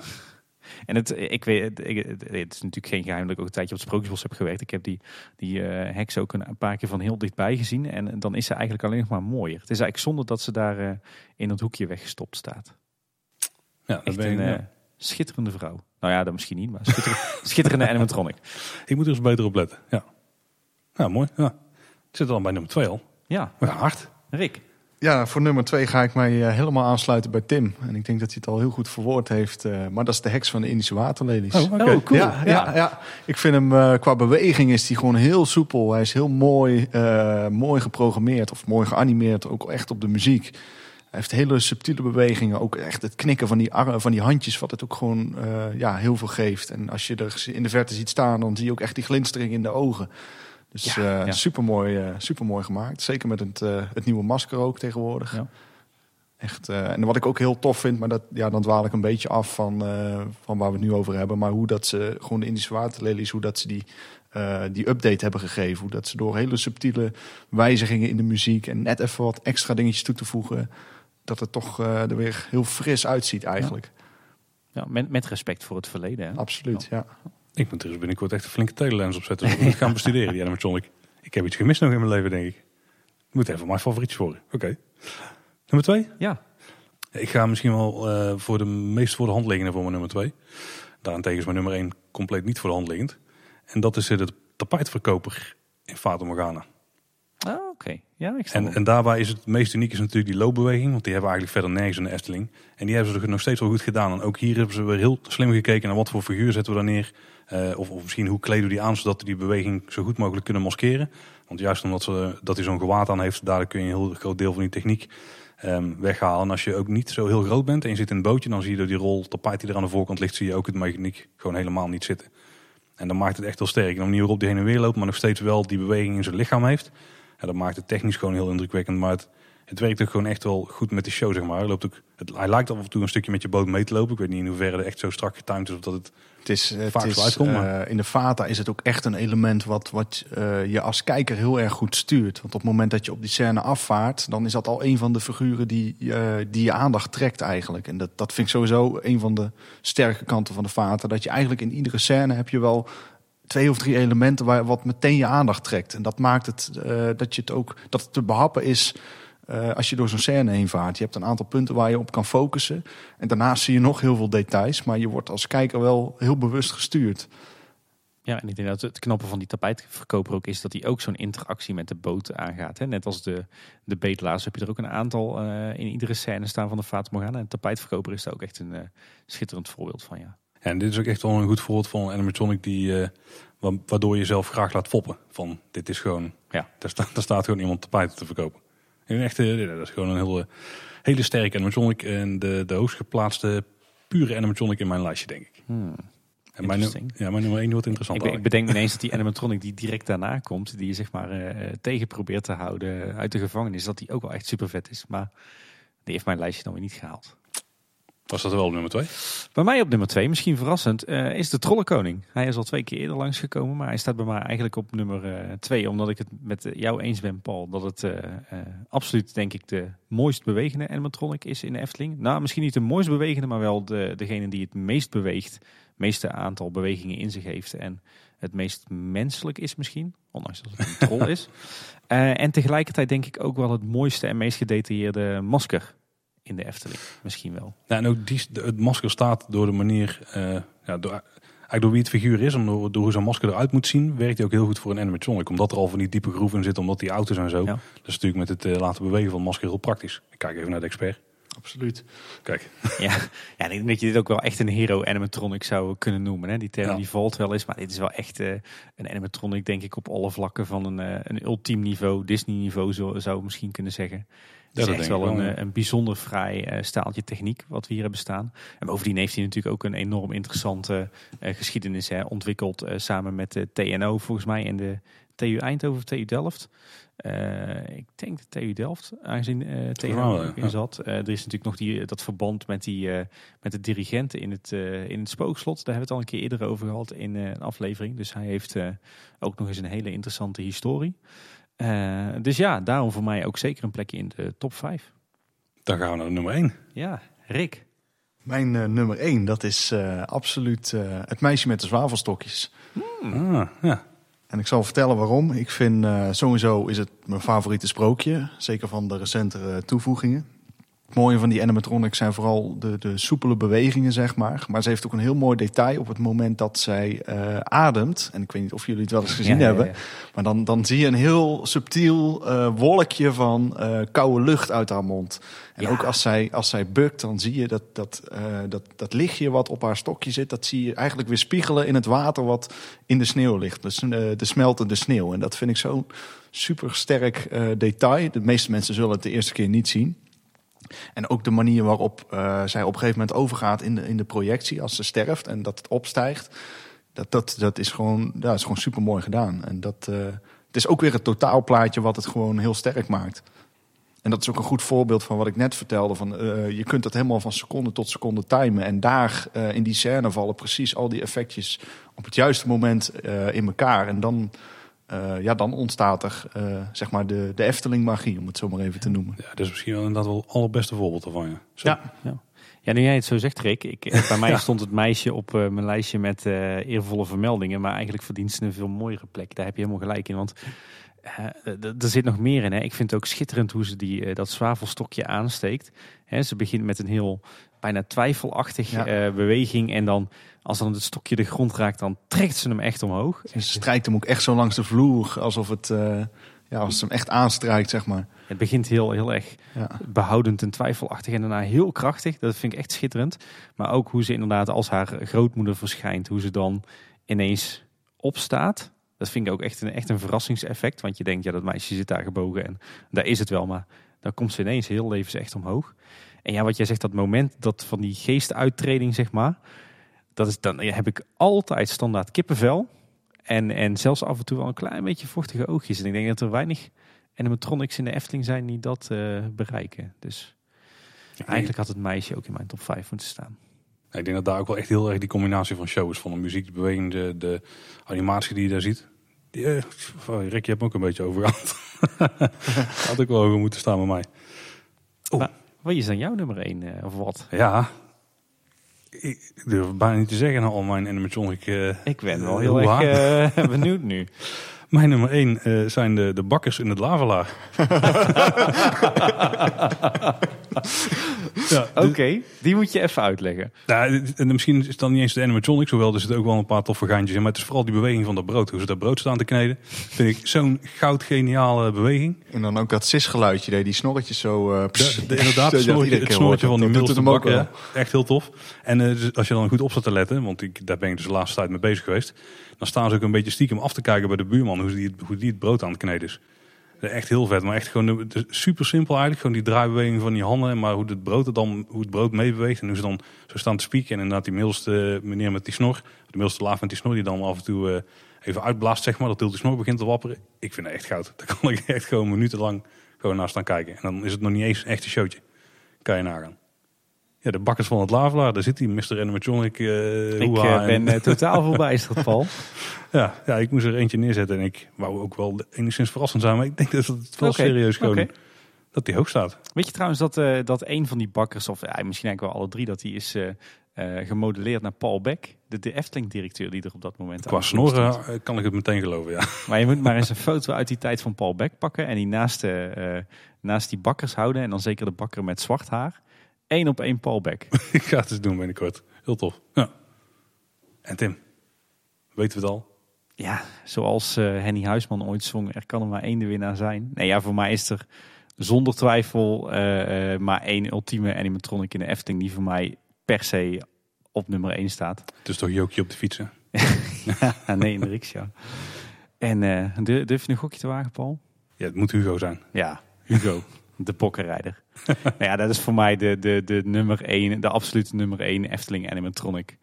En het, ik weet, het, het, is natuurlijk geen geheim dat ik ook een tijdje op het Sprookjesbos heb gewerkt. Ik heb die, die uh, heks ook een, paar keer van heel dichtbij gezien. En dan is ze eigenlijk alleen nog maar mooier. Het is eigenlijk zonde dat ze daar uh, in het hoekje weggestopt staat. Ja, dat Echt ben ik, een uh, schitterende vrouw. Nou ja, dat misschien niet, maar schitterende, schitterende animatronic. Ik moet er eens beter op letten. Ja, ja mooi. Ja. Ik zit al bij nummer twee al. Ja. We gaan hard. Rick. Ja, voor nummer twee ga ik mij uh, helemaal aansluiten bij Tim. En ik denk dat hij het al heel goed verwoord heeft. Uh, maar dat is de heks van de Indische waterlelies. Oh, okay. oh cool. Ja, ja. ja, ik vind hem uh, qua beweging is hij gewoon heel soepel. Hij is heel mooi, mooi geprogrammeerd of mooi geanimeerd. Ook echt op de muziek. Hij heeft hele subtiele bewegingen. Ook echt het knikken van die, armen, van die handjes, wat het ook gewoon ja, heel veel geeft. En als je er in de verte ziet staan, dan zie je ook echt die glinstering in de ogen. Dus ja, uh, ja. super mooi, uh, super mooi gemaakt. Zeker met het, uh, het nieuwe masker ook tegenwoordig. Ja. Echt, en wat ik ook heel tof vind, maar dat, ja, dan dwaal ik een beetje af van, van waar we het nu over hebben. Maar hoe dat ze gewoon de Indische waterlelies, hoe dat ze die, die update hebben gegeven. Hoe dat ze door hele subtiele wijzigingen in de muziek en net even wat extra dingetjes toe te voegen. Dat het toch er weer heel fris uitziet eigenlijk. Ja, met, met respect voor het verleden. Hè? Absoluut, ja. Ik moet er dus binnenkort echt een flinke telelens opzetten. Dus ik moet gaan bestuderen, die animatronic. Ik heb iets gemist nog in mijn leven, denk ik. Moet even mijn favorietjes worden. Oké. Okay. Nummer twee? Ja. Ik ga misschien wel uh, voor de meest voor de hand liggende voor mijn nummer twee. Daarentegen is mijn nummer één compleet niet voor de hand liggend. En dat is de tapijtverkoper in Fata Morgana. Ah, oké. Okay. Ja, ik en, en daarbij is het meest uniek is natuurlijk die loopbeweging. Want die hebben we eigenlijk verder nergens in de Efteling. En die hebben ze nog steeds wel goed gedaan. En ook hier hebben ze weer heel slim gekeken naar wat voor figuur zetten we daar neer. Uh, of, misschien hoe kleden we die aan zodat we die beweging zo goed mogelijk kunnen maskeren. Want juist omdat ze, dat hij zo'n gewaad aan heeft, daar kun je een heel groot deel van die techniek um, weghalen. En als je ook niet zo heel groot bent en je zit in een bootje, dan zie je door die rol tapijt die er aan de voorkant ligt, zie je ook het mechaniek gewoon helemaal niet zitten. En dan maakt het echt heel sterk. En de manier waarop die heen en weer loopt, maar nog steeds wel die beweging in zijn lichaam heeft. Ja, dat maakt het technisch gewoon heel indrukwekkend. Maar het, het werkt ook gewoon echt wel goed met de show, zeg maar. Hij, loopt ook, het, hij lijkt af en toe een stukje met je boot mee te lopen. Ik weet niet in hoeverre het echt zo strak getimed is of dat het, het is, het vaak is. Uh, in de Vata is het ook echt een element wat, wat uh, je als kijker heel erg goed stuurt. Want op het moment dat je op die scène afvaart, dan is dat al een van de figuren die, uh, die je aandacht trekt eigenlijk. En dat, dat vind ik sowieso een van de sterke kanten van de Vata. Dat je eigenlijk in iedere scène heb je wel twee of drie elementen waar wat meteen je aandacht trekt. En dat maakt het dat je het ook dat het te behappen is uh, als je door zo'n scène heen vaart. Je hebt een aantal punten waar je op kan focussen. En daarnaast zie je nog heel veel details, maar je wordt als kijker wel heel bewust gestuurd. Ja, en ik denk dat het knappe van die tapijtverkoper ook is dat hij ook zo'n interactie met de boot aangaat. Hè? Net als de, de beetlaars heb je er ook een aantal uh, in iedere scène staan van de Fata Morgana. En de tapijtverkoper is daar ook echt een uh, schitterend voorbeeld van, ja. Ja, en dit is ook echt wel een goed voorbeeld van een animatronic die, uh, waardoor je jezelf graag laat foppen. Van dit is gewoon, ja, daar, sta, daar staat gewoon iemand tapijten te verkopen. En echt, uh, dat is gewoon een hele, hele sterke animatronic. En de, de hoogst geplaatste pure animatronic in mijn lijstje, denk ik. Hmm. En mijn, ja, mijn nummer 1 wordt Ik, interessant. be- ik bedenk ineens dat die animatronic die direct daarna komt, die je zeg maar eh, tegen probeert te houden uit de gevangenis, dat die ook wel echt super vet is. Maar die heeft mijn lijstje dan weer niet gehaald. Was dat wel op nummer 2? Bij mij op nummer twee, misschien verrassend, eh, is de Trollenkoning. Hij is al twee keer eerder langsgekomen, maar hij staat bij mij eigenlijk op nummer eh, twee. Omdat ik het met eh, jou eens ben, Paul, dat het eh, eh, absoluut, denk ik, de mooist bewegende animatronic is in de Efteling. Nou, misschien niet de mooist bewegende, maar wel de, degene die het meest beweegt. Het meeste aantal bewegingen in zich heeft en het meest menselijk is misschien. Ondanks dat het een troll is. Eh, en tegelijkertijd denk ik ook wel het mooiste en meest gedetailleerde masker in de Efteling. Misschien wel. Ja, en ook die, de- het masker staat door de manier, eh, ja, door, eigenlijk door wie het figuur is, door, door hoe zo'n masker eruit moet zien, werkt hij ook heel goed voor een animatronic. Omdat er al van die diepe groeven in zitten, omdat die auto's en zo. Ja. Dat is natuurlijk met het eh, laten bewegen van het masker heel praktisch. Ik kijk even naar de expert. Absoluut. Kijk, Ja, ja, ik denk dat je dit ook wel echt een hero animatronic zou kunnen noemen. Hè? Die term Ja. die valt wel eens, maar dit is wel echt eh, een animatronic denk ik op alle vlakken van een, eh, een ultiem niveau, Disney niveau zo, zou ik misschien kunnen zeggen. Dat is echt wel een, eh, een bijzonder fraai eh, staaltje techniek wat we hier hebben staan. En bovendien heeft hij natuurlijk ook een enorm interessante eh, geschiedenis hè, ontwikkeld samen met de TNO volgens mij en de TU Eindhoven of TU Delft. Ik denk de TU Delft, aangezien er ook ja. in zat. Er is natuurlijk nog die, dat verband met, die, met de dirigenten in het, in het spookslot. Daar hebben we het al een keer eerder over gehad in een aflevering. Dus hij heeft ook nog eens een hele interessante historie. Eh, dus ja, daarom voor mij ook zeker een plekje in de top 5. dan gaan we naar nummer 1. Ja, Rick. Mijn eh, nummer één, dat is eh, absoluut eh, het meisje met de zwavelstokjes. Ah, ja. En ik zal vertellen waarom. Ik vind eh, sowieso is het mijn favoriete sprookje. Zeker van de recentere toevoegingen. Het mooie van die animatronics zijn vooral de, de soepele bewegingen, zeg maar. Maar ze heeft ook een heel mooi detail op het moment dat zij eh, ademt. En ik weet niet of jullie het wel eens gezien Ja, hebben. ja. Maar dan, dan zie je een heel subtiel eh, wolkje van eh, koude lucht uit haar mond. En ook als zij, als zij bukt, dan zie je dat, dat, dat, dat lichtje wat op haar stokje zit... dat zie je eigenlijk weer spiegelen in het water wat in de sneeuw ligt. Dus de smeltende sneeuw. En dat vind ik zo'n super sterk eh, detail. De meeste mensen zullen het de eerste keer niet zien. En ook de manier waarop eh, zij op een gegeven moment overgaat in de, in de projectie als ze sterft en dat het opstijgt. Dat, dat, dat is gewoon, ja, is gewoon super mooi gedaan. En dat, eh, het is ook weer het totaalplaatje wat het gewoon heel sterk maakt. En dat is ook een goed voorbeeld van wat ik net vertelde. Van, eh, je kunt dat helemaal van seconde tot seconde timen. En daar in die scène vallen precies al die effectjes op het juiste moment in elkaar. En dan, eh, ja, dan ontstaat er eh, zeg maar de, de Efteling magie, om het zo maar even te noemen. ja, dat is misschien wel inderdaad wel het allerbeste voorbeeld ervan. Ja. Zo. Ja. Ja, nu jij het zo zegt, Rick. Ik, eh, bij mij stond het meisje op eh, mijn lijstje met eh, eervolle vermeldingen. Maar eigenlijk verdient ze een veel mooiere plek. Daar heb je helemaal gelijk in. Want er zit nog meer in. Hè. Ik vind het ook schitterend hoe ze die, dat zwavelstokje aansteekt. Hè, ze begint met een heel bijna twijfelachtig Ja. eh, beweging. En dan, als dan het stokje de grond raakt, dan trekt ze hem echt omhoog. Ze strijkt hem ook echt zo langs de vloer, alsof het, eh, ja, als ze hem echt aanstrijkt, zeg maar. Het begint heel, heel erg Ja. behoudend en twijfelachtig en daarna heel krachtig. Dat vind ik echt schitterend. Maar ook hoe ze inderdaad als haar grootmoeder verschijnt, hoe ze dan ineens opstaat. Dat vind ik ook echt een, echt een verrassingseffect. Want je denkt, ja, dat meisje zit daar gebogen en daar is het wel. Maar dan komt ze ineens heel levensecht omhoog. En ja, wat jij zegt, dat moment dat van die geestuittreding, zeg maar. Dat is dan heb ik altijd standaard kippenvel. En, en zelfs af en toe wel een klein beetje vochtige oogjes. En ik denk dat er weinig animatronics in de Efteling zijn die dat eh, bereiken. Dus eigenlijk had het meisje ook in mijn top 5 moeten staan. Ik denk dat daar ook wel echt heel erg die combinatie van show is. Van de muziek, de beweging, de, de animatie die je daar ziet. Die, eh, oh, Rick, je hebt me ook een beetje over gehad. Had ook wel hoger moeten staan bij mij. Oh. Wat is dan jouw nummer 1 of wat? Ja, ik durf bijna niet te zeggen na al mijn animatronic. eh, Ik ben wel eh, heel erg eh, benieuwd nu. Mijn nummer 1 zijn de, de bakkers in het lavalaar. ja, Oké, die moet je even uitleggen. Nou, en misschien is het dan niet eens de animatronics, hoewel er zitten ook wel een paar toffe geintjes in. Maar het is vooral die beweging van dat brood. Hoe ze dat brood staan te kneden. Vind ik zo'n goudgeniale beweging. En dan ook dat sisgeluidje, die snorretjes zo... eh, pss, de- inderdaad, het snorretje, het snorretje van die middelste ja. Echt heel tof. En eh, dus als je dan goed op staat te letten, want ik, daar ben ik dus de laatste tijd mee bezig geweest. Dan staan ze ook een beetje stiekem af te kijken bij de buurman hoe die, hoe die het brood aan het kneden is. Echt heel vet, maar echt gewoon de- de- super simpel eigenlijk. Gewoon die draaibeweging van die handen, maar hoe het brood, dan, hoe het brood meebeweegt. En hoe ze dan zo staan te spieken. En inderdaad die middelste meneer met die snor, de middelste laaf met die snor, die dan af en toe eh, even uitblaast, zeg maar. Dat die snor begint te wapperen. Ik vind het echt goud. Daar kan ik echt gewoon minutenlang gewoon naar staan kijken. En dan is het nog niet eens echt een showtje. Kan je nagaan. Ja, de bakkers van het Lavelaar, daar zit die Mr. Animatronic. eh Ik eh, ben en- eh, totaal verbijsterd, Paul. ja, ja, ik moest er eentje neerzetten. En ik wou ook wel enigszins verrassend zijn. Maar ik denk dat het wel serieus gewoon... Dat die hoog staat. Weet je trouwens dat, dat een van die bakkers, of misschien eigenlijk wel alle drie, dat die is gemodelleerd naar Paul Beck, de, de Efteling-directeur die er op dat moment Qua snorren kan ik het meteen geloven, ja. Maar je moet maar eens een foto uit die tijd van Paul Beck pakken en die naast, naast die bakkers houden. En dan zeker de bakker met zwart haar. Eén op één Paul Beck. ik ga het eens doen binnenkort. Heel tof. Ja. En Tim, weten we het al? Ja, zoals eh, Henny Huisman ooit zong, er kan er maar één de winnaar zijn. Nee, ja, voor mij is er zonder twijfel eh, eh, maar één ultieme animatronic in de Efteling die voor mij per se op nummer één staat. Is toch Jookje op de fietsen? Ja, nee, in de riksja. En durf durf je een gokje te wagen, Paul? Ja, het moet Hugo zijn. Ja, Hugo, de pokkenrijder. nou ja, dat is voor mij de, de, de nummer één, de absolute nummer één Efteling animatronic.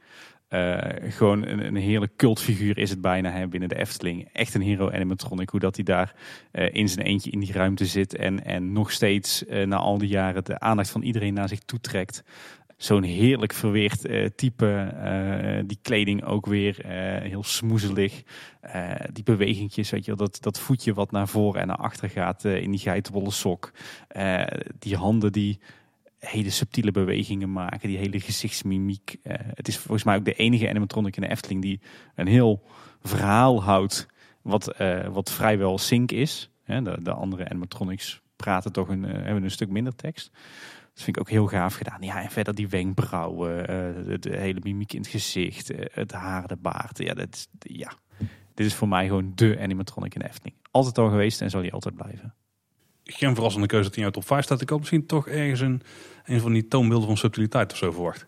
Eh, gewoon een, een heerlijk cultfiguur is het bijna hè, binnen de Efteling. Echt een hero animatronic. Hoe dat hij daar eh, in zijn eentje in die ruimte zit. En, en nog steeds eh, na al die jaren de aandacht van iedereen naar zich toe trekt. Zo'n heerlijk verweerd eh, type. eh, die kleding ook weer eh, heel smoezelig. Die bewegingjes, weet je dat, dat voetje wat naar voren en naar achter gaat in die geitenwolle sok. Die handen die hele subtiele bewegingen maken, die hele gezichtsmimiek. Het is volgens mij ook de enige animatronic in de Efteling die een heel verhaal houdt wat, wat vrijwel sync is. De, de andere animatronics praten toch een, hebben een stuk minder tekst. Dat vind ik ook heel gaaf gedaan. Ja, en verder die wenkbrauwen, eh, de, hele mimiek in het gezicht, eh, het haar, de baard. Ja, dat ja, dit is voor mij gewoon de animatronic in de Efteling. Altijd al geweest en zal die altijd blijven. Geen verrassende keuze dat hij jouw top 5 staat. Ik had misschien toch ergens een, een van die toonbeelden van subtiliteit of zo verwacht.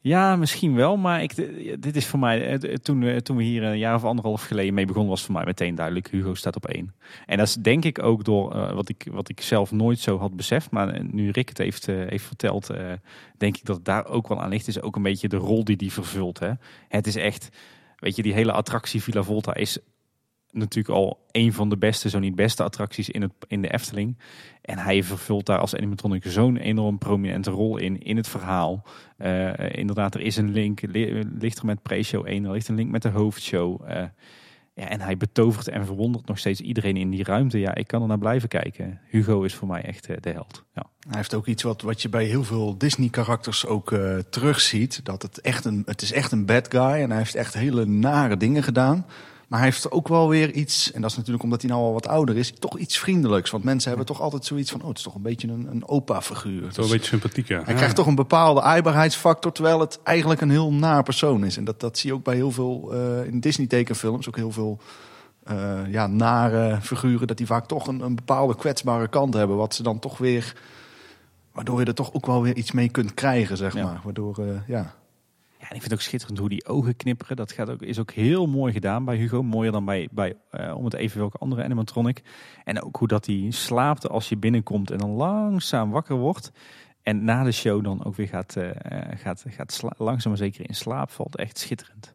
Ja, misschien wel, maar ik, dit is voor mij, eh, toen, we- toen we hier een jaar of anderhalf geleden mee begonnen, was voor mij meteen duidelijk, Hugo staat op één. En dat is denk ik ook door eh, wat, ik, wat ik zelf nooit zo had beseft, maar nu Rick het heeft, eh, heeft verteld, eh, denk ik dat het daar ook wel aan ligt. Is ook een beetje de rol die die vervult. Hè. Het is echt, weet je, die hele attractie Villa Volta is natuurlijk al een van de beste, zo niet beste attracties in, het, in de Efteling. En hij vervult daar als animatronic zo'n enorm prominente rol in, in het verhaal. Eh, inderdaad, er is een link, li- ligt er met pre-show 1, er ligt een link met de hoofdshow. Eh, ja, en hij betovert en verwondert nog steeds iedereen in die ruimte. Ja, ik kan er naar blijven kijken. Hugo is voor mij echt eh, de held. Ja. Hij heeft ook iets wat, wat je bij heel veel Disney-karakters ook terugziet. Dat het echt een, het is echt een bad guy en hij heeft echt hele nare dingen gedaan. Maar hij heeft ook wel weer iets, en dat is natuurlijk omdat hij nou al wat ouder is, toch iets vriendelijks. Want mensen hebben toch altijd zoiets van, oh, het is toch een beetje een, een opa-figuur. Zo Dus een beetje sympathiek, ja. hij krijgt toch een bepaalde aaibaarheidsfactor, terwijl het eigenlijk een heel naar persoon is. En dat, dat zie je ook bij heel veel, eh, in Disney-tekenfilms, ook heel veel eh, ja, nare figuren, dat die vaak toch een, een bepaalde kwetsbare kant hebben. Wat ze dan toch weer, waardoor je er toch ook wel weer iets mee kunt krijgen, zeg Ja. maar. Waardoor, eh, ja. En ik vind het ook schitterend hoe die ogen knipperen. Dat gaat ook, is ook heel mooi gedaan bij Hugo. Mooier dan bij, bij eh, om het even welke andere animatronic. En ook hoe dat hij slaapt als je binnenkomt en dan langzaam wakker wordt. En na de show dan ook weer gaat, eh, gaat, gaat sla- langzaam maar zeker in slaap valt. Echt schitterend.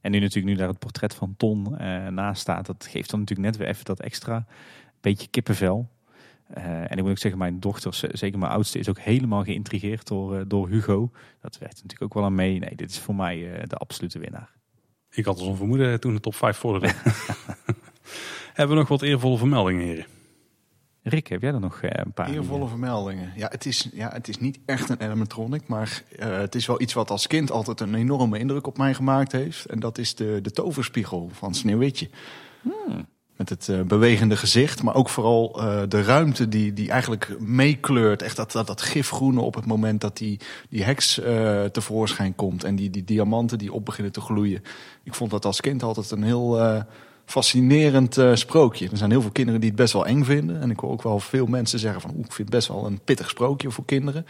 En nu natuurlijk nu daar het portret van Ton eh, naast staat. Dat geeft dan natuurlijk net weer even dat extra beetje kippenvel. Eh, en ik moet ook zeggen, mijn dochter, zeker mijn oudste, is ook helemaal geïntrigeerd door, eh, door Hugo. Dat werkt natuurlijk ook wel aan mee. Nee, dit is voor mij eh, de absolute winnaar. Ik had al zo'n vermoeden toen de top 5 vorderde. Hebben we nog wat eervolle vermeldingen, heren? Rick, heb jij er nog een paar? Eervolle vermeldingen. Ja het, is, ja, het is niet echt een animatronic, maar eh, het is wel iets wat als kind altijd een enorme indruk op mij gemaakt heeft. En dat is de, de toverspiegel van Sneeuwwitje. Met het eh, bewegende gezicht, maar ook vooral eh, de ruimte die, die eigenlijk meekleurt. Echt dat, dat, dat gifgroene op het moment dat die, die heks eh, tevoorschijn komt. En die, die diamanten die op beginnen te gloeien. Ik vond dat als kind altijd een heel fascinerend sprookje. Er zijn heel veel kinderen die het best wel eng vinden. En ik hoor ook wel veel mensen zeggen van... "Oeh, ik vind het best wel een pittig sprookje voor kinderen.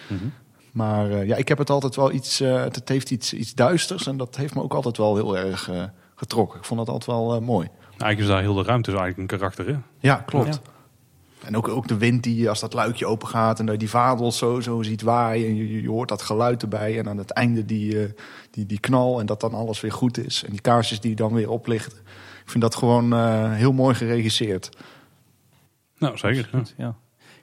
Maar eh, ja, ik heb het altijd wel iets... het heeft iets, iets duisters en dat heeft me ook altijd wel heel erg getrokken. Ik vond dat altijd wel mooi. Eigenlijk is daar heel de ruimte is eigenlijk een karakter, hè? Ja, klopt. Ja. En ook, ook de wind die, als dat luikje open gaat en dat je die vadels zo, zo ziet waaien. En je, je hoort dat geluid erbij. En aan het einde die, eh, die, die knal en dat dan alles weer goed is. En die kaarsjes die dan weer oplichten. Ik vind dat gewoon eh, heel mooi geregisseerd. Nou, zeker. Goed, ja.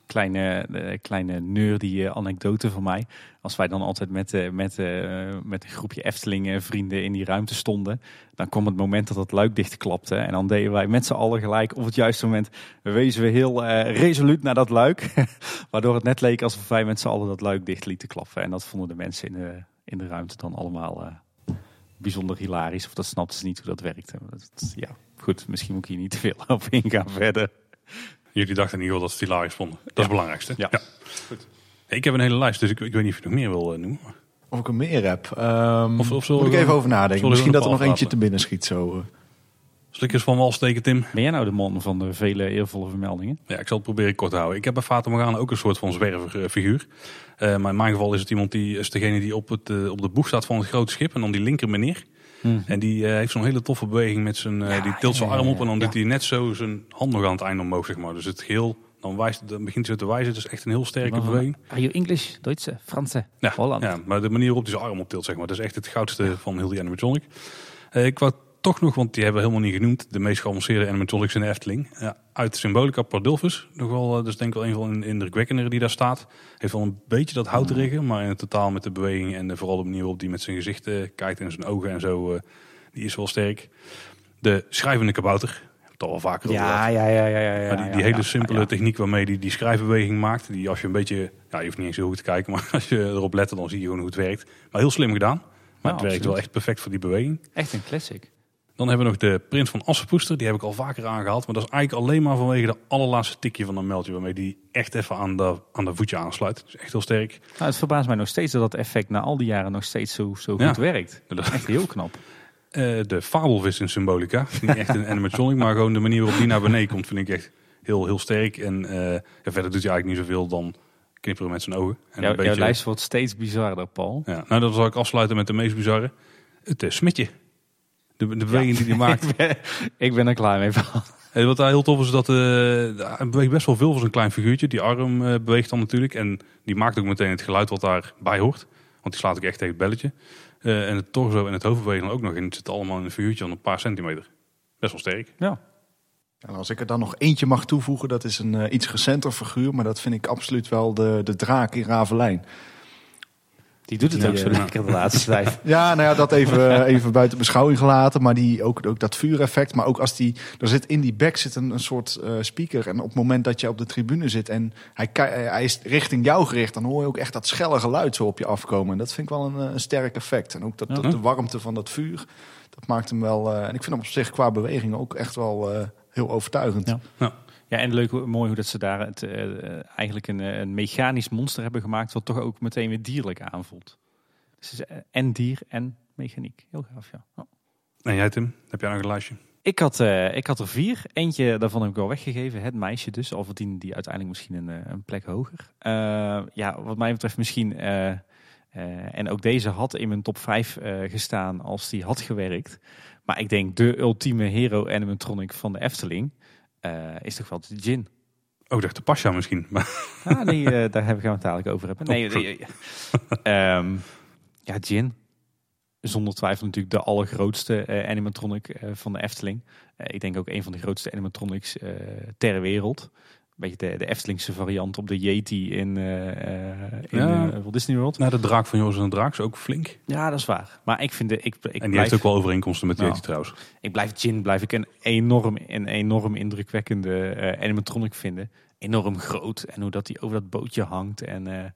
Kleine, eh, kleine nerdy eh, anekdote van mij. Als wij dan altijd met, eh, met, eh, met een groepje Efteling eh, vrienden in die ruimte stonden. Dan kwam het moment dat het luik dichtklapte. En dan deden wij met z'n allen gelijk op het juiste moment. Wezen we heel resoluut naar dat luik. Waardoor het net leek alsof wij met z'n allen dat luik dicht lieten klappen. En dat vonden de mensen in de, in de ruimte dan allemaal bijzonder hilarisch. Of dat snapten ze niet hoe dat werkte. Ja, goed, misschien moet ik hier niet te veel op ingaan verder. Jullie dachten niet wel dat ze hilarisch vonden. Dat is het belangrijkste. Ja. Goed. Ik heb een hele lijst, dus ik, ik weet niet of je nog meer wil eh, noemen. Of ik er meer heb. Ehm, Of- of moet ik even over nadenken. Misschien dat er nog eentje te binnen schiet zo. eh. Slikkers van wal steken, Tim. Ben jij nou de man van de vele eervolle vermeldingen? Ja, ik zal het proberen kort te houden. Ik heb bij Fata Morgana ook een soort van zwerverfiguur. Eh maar in mijn geval is het iemand die is degene die op, het, op de boeg staat van het grote schip. En dan die linker meneer. En die eh, heeft zo'n hele toffe beweging met zijn... eh, Ja, die tilt zijn ja, arm op en dan ja. doet hij net zo zijn hand nog aan het einde omhoog, zeg maar. Dus het geheel, dan, wijst, dan begint hij zo te wijzen. Het is echt een heel sterke beweging. Are you English, Duitse, Franse, Ja, Holland? ja, maar de manier waarop hij zijn arm optilt, zeg maar. Dat is echt het goudste van heel die animatronic. Eh, ik wou toch nog, want die hebben we helemaal niet genoemd... de meest geavanceerde animatronics in de Efteling. Ja, uit Symbolica Pardulphus. Nog wel, is denk ik wel een van de indrukwekkendere die daar staat. Heeft wel een beetje dat hout liggen, maar in het totaal met de beweging... en eh, vooral de manier waarop hij met zijn gezicht eh, kijkt en zijn ogen en zo... eh, die is wel sterk. De schrijvende kabouter. Het al wel vaker. Ja, ja, ja, ja, ja. Maar die, die ja, hele simpele ja. techniek waarmee die die schrijfbeweging maakt. Die als je een beetje, ja, je hoeft niet eens heel goed te kijken, maar als je erop let, dan zie je gewoon hoe het werkt. Maar heel slim gedaan. Maar het werkt wel echt perfect voor die beweging. Echt een classic. Dan hebben we nog de Prins van Assenpoester. Die heb ik al vaker aangehaald. Maar dat is eigenlijk alleen maar vanwege de allerlaatste tikje van een meldje. Waarmee die echt even aan de, aan de voetje aansluit. Dat is echt heel sterk. Nou, het verbaast mij nog steeds dat dat effect na al die jaren nog steeds zo, zo Ja. goed werkt. Dat is Echt heel knap. Eh, de fabelvis in Symbolica. Niet echt een animatronic, maar gewoon de manier waarop die naar beneden komt vind ik echt heel, heel sterk. En eh, ja, verder doet hij eigenlijk niet zoveel dan knipperen met zijn ogen. En Jouw, jouw lijst wordt steeds bizarder, Paul. Ja, nou, dan zal ik afsluiten met de meest bizarre. Het eh, smetje. De, de beweging die hij maakt. ik, ben, ik ben er klaar mee van. En wat daar heel tof is, dat eh, hij beweegt best wel veel voor zo'n klein figuurtje. Die arm eh, beweegt dan natuurlijk. En die maakt ook meteen het geluid wat daarbij hoort. Want die slaat ook echt tegen het belletje. Eh, en het torso en het hoofd bewegen dan ook nog. En het zit allemaal in een figuurtje van een paar centimeter. Best wel sterk. Ja. En als ik er dan nog eentje mag toevoegen, dat is een iets recenter figuur. Maar dat vind ik absoluut wel de, de draak in Ravelijn. Die doet het Die, ook zo eh, lekker de laatste tijd. Ja, nou ja, dat even, even buiten beschouwing gelaten. Maar die, ook, ook dat vuureffect. Maar ook als die. Er zit in die bek zit een, een soort eh, speaker. En op het moment dat je op de tribune zit en hij, eh, hij is richting jou gericht, dan hoor je ook echt dat schelle geluid zo op je afkomen. En dat vind ik wel een, eh, een sterk effect. En ook dat, dat- de warmte van dat vuur. Dat maakt hem wel. eh, en ik vind hem op zich qua beweging ook echt wel eh, heel overtuigend. Ja. Ja, en leuk, mooi hoe dat ze daar het, eh, eh, eigenlijk een, eh, een mechanisch monster hebben gemaakt, wat toch ook meteen weer dierlijk aanvoelt. Dus en dier en mechaniek. Heel gaaf, ja. Ja. en jij Tim, heb jij nog een lijstje? Ik had, ik had er vier. Eentje daarvan heb ik al weggegeven. Het meisje dus. Al verdiende die uiteindelijk misschien een, een plek hoger. Ja, wat mij betreft misschien... en ook deze had in mijn top 5 gestaan als die had gewerkt. Maar ik denk de ultieme hero animatronic van de Efteling is toch wel de Jin. Oh, ik dacht de Pasha misschien. Ah, nee, eh, daar heb ik het dadelijk over hebben. Nee, Oh, sorry. nee, ehm, ja, Jin. Zonder twijfel natuurlijk de allergrootste eh, animatronic eh, van de Efteling. Eh, ik denk ook een van de grootste animatronics eh, ter wereld. Beetje de, de Eftelingse variant op de Yeti in, eh, eh, in Ja. eh, Walt Disney World. nou, de draak van Joris en de Draak is ook flink. Ja, dat is waar. Maar ik vind de, ik, ik, en die blijf, heeft ook wel overeenkomsten met Nou. Yeti trouwens. ik blijf Jin blijf ik een enorm, een enorm indrukwekkende eh, animatronic vinden. Enorm groot. En hoe dat hij over dat bootje hangt. En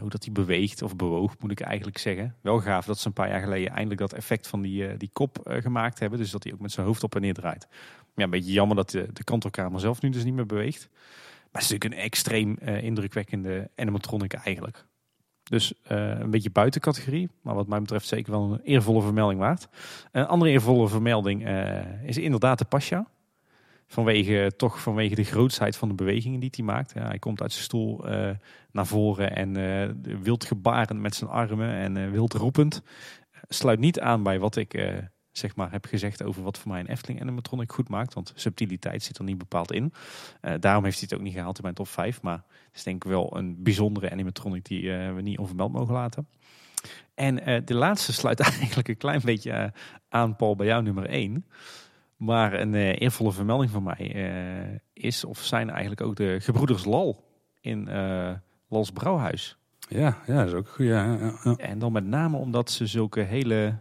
hoe dat hij beweegt. Of bewoog, moet ik eigenlijk zeggen. Wel gaaf dat ze een paar jaar geleden eindelijk dat effect van die, die kop gemaakt hebben. Dus dat hij ook met zijn hoofd op en neer draait. Ja, een beetje jammer dat de, de kantelkamer zelf nu dus niet meer beweegt. Maar het is natuurlijk een extreem eh, indrukwekkende animatronic eigenlijk. Dus eh, een beetje buiten categorie. Maar wat mij betreft zeker wel een eervolle vermelding waard. Een andere eervolle vermelding eh, is inderdaad de Pasha. Vanwege, toch vanwege de grootsheid van de bewegingen die hij maakt. Ja, hij komt uit zijn stoel naar voren en wild gebarend met zijn armen en wild roepend. Sluit niet aan bij wat ik zeg maar, heb gezegd over wat voor mij een Efteling animatronic goed maakt. Want subtiliteit zit er niet bepaald in. Uh, daarom heeft hij het ook niet gehaald in mijn top 5. Maar het is denk ik wel een bijzondere animatronic die uh, we niet onvermeld mogen laten. En uh, de laatste sluit eigenlijk een klein beetje aan, Paul, bij jou nummer 1. Maar een eervolle vermelding van mij is of zijn eigenlijk ook de gebroeders Lal in Lals Brouwhuis. Ja, ja, dat is ook goed. Ja, ja, ja. En dan met name omdat ze zulke hele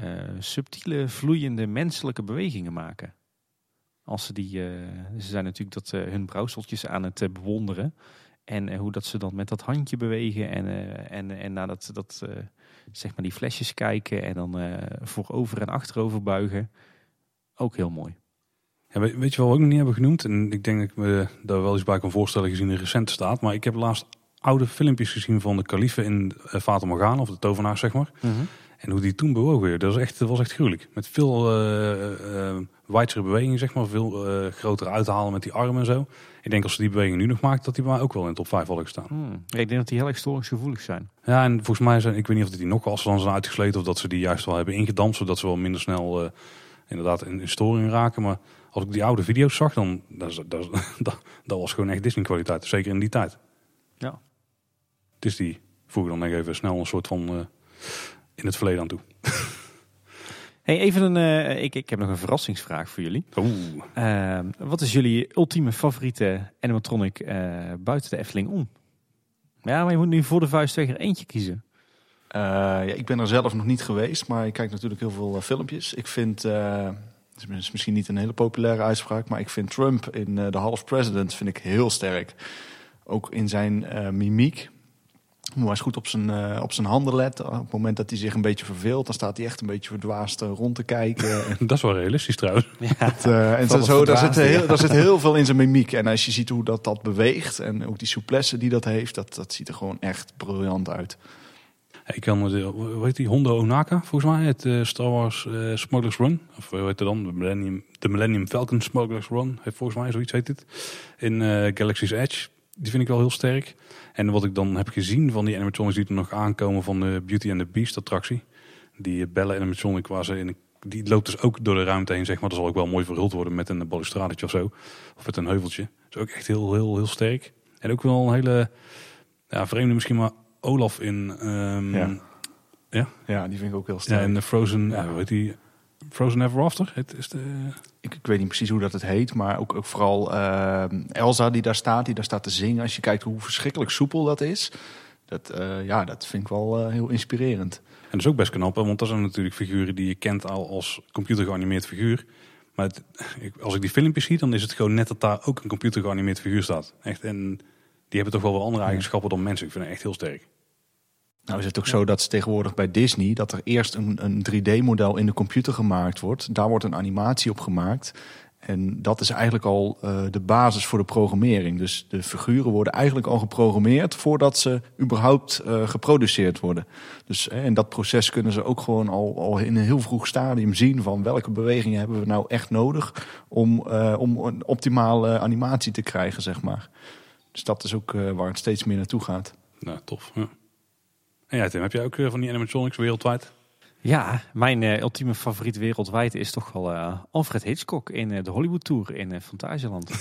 uh, subtiele, vloeiende menselijke bewegingen maken. Als ze die, uh, ze zijn natuurlijk dat uh, hun brouwseltjes aan het bewonderen. En hoe dat ze dan met dat handje bewegen en, en, en naar dat, dat zeg maar die flesjes kijken en dan voorover en achterover buigen. Ook heel mooi. Ja, weet je wat we ook nog niet hebben genoemd? En ik denk dat ik me daar wel eens bij kan voorstellen gezien de recente staat. Maar ik heb laatst oude filmpjes gezien van de kalifen in Fata Morgana, of de tovenaar zeg maar. Mm -hmm. En hoe die toen bewogen, dat was echt, dat was echt gruwelijk. Met veel uh, uh, bewegingen, zeg maar. Veel grotere uithalen met die armen en zo. Ik denk als ze die beweging nu nog maakt, dat die maar ook wel in de top 5 hadden gestaan. Hmm. Ja, ik denk dat die heel erg storingsgevoelig zijn. Ja, en volgens mij zijn, ik weet niet of die nog als ze dan zijn uitgesleten of dat ze die juist wel hebben ingedampt, zodat ze wel minder snel inderdaad in, in storing raken. Maar als ik die oude video's zag, dan dat, dat, dat, dat was gewoon echt Disney kwaliteit. Zeker in die tijd. Ja. Dus die voegen dan even snel een soort van in het verleden aan toe. Hey, even een, uh, ik, ik heb nog een verrassingsvraag voor jullie. Uh, wat is jullie ultieme favoriete animatronic uh, buiten de Efteling om? Ja, maar je moet nu voor de vuist er eentje kiezen. ja, ik ben er zelf nog niet geweest, maar ik kijk natuurlijk heel veel filmpjes. Ik vind, het is misschien niet een hele populaire uitspraak, maar ik vind Trump in The Half President vind ik heel sterk. Ook in zijn mimiek moet eens goed op zijn, uh, op zijn handen letten. Op het moment dat hij zich een beetje verveelt, dan staat hij echt een beetje verdwaasd uh, rond te kijken. dat is wel realistisch trouwens. Ja, uh, en zo, daar, zit heel, daar zit heel veel in zijn mimiek. En als je ziet hoe dat, dat beweegt en ook die souplesse die dat heeft, dat, dat ziet er gewoon echt briljant uit. Ik kan, hoe heet die, Hondo Onaka volgens mij, het Star Wars Smugglers Run. Of hoe heet het dan? De Millennium, de Millennium Falcon Smugglers Run, heeft volgens mij zoiets heet het. In Galaxy's Edge. Die vind ik wel heel sterk. En wat ik dan heb gezien van die animatronics die er nog aankomen van de Beauty and the Beast attractie. Die Bella animatronic waar ze in die loopt dus ook door de ruimte heen, zeg maar. Dat zal ook wel mooi verhuld worden met een balustradetje of zo. Of met een heuveltje. Dat is ook echt heel, heel, heel sterk. En ook wel een hele ja, vreemde misschien, maar Olaf in... Um, ja. ja. Ja, die vind ik ook heel sterk. Ja, in de Frozen, ja, weet die, Frozen Ever After? Het is de... ik, ik, weet niet precies hoe dat het heet, maar ook, ook vooral uh, Elsa die daar staat, die daar staat te zingen. Als je kijkt hoe verschrikkelijk soepel dat is, dat, uh, ja, dat vind ik wel uh, heel inspirerend. En dat is ook best knap, want dat zijn natuurlijk figuren die je kent al als computergeanimeerd figuur. Maar het, als ik die filmpjes zie, dan is het gewoon net dat daar ook een computergeanimeerd figuur staat. Echt, en die hebben toch wel wel andere eigenschappen dan mensen. Ik vind het echt heel sterk. Nou is het ook zo dat ze tegenwoordig bij Disney... dat er eerst een, een 3D-model in de computer gemaakt wordt. Daar wordt een animatie op gemaakt. En dat is eigenlijk al uh, de basis voor de programmering. Dus de figuren worden eigenlijk al geprogrammeerd... voordat ze überhaupt uh, geproduceerd worden. Dus in dat proces kunnen ze ook gewoon al, al in een heel vroeg stadium zien... van welke bewegingen hebben we nou echt nodig... om, uh, om een optimale animatie te krijgen, zeg maar. Dus dat is ook waar het steeds meer naartoe gaat. Nou, tof, ja. En ja, Tim, heb jij ook eh, van die animatronics wereldwijd? Ja, mijn uh, ultieme favoriet wereldwijd is toch wel uh, Alfred Hitchcock in uh, de Hollywood Tour in uh, Fantasieland.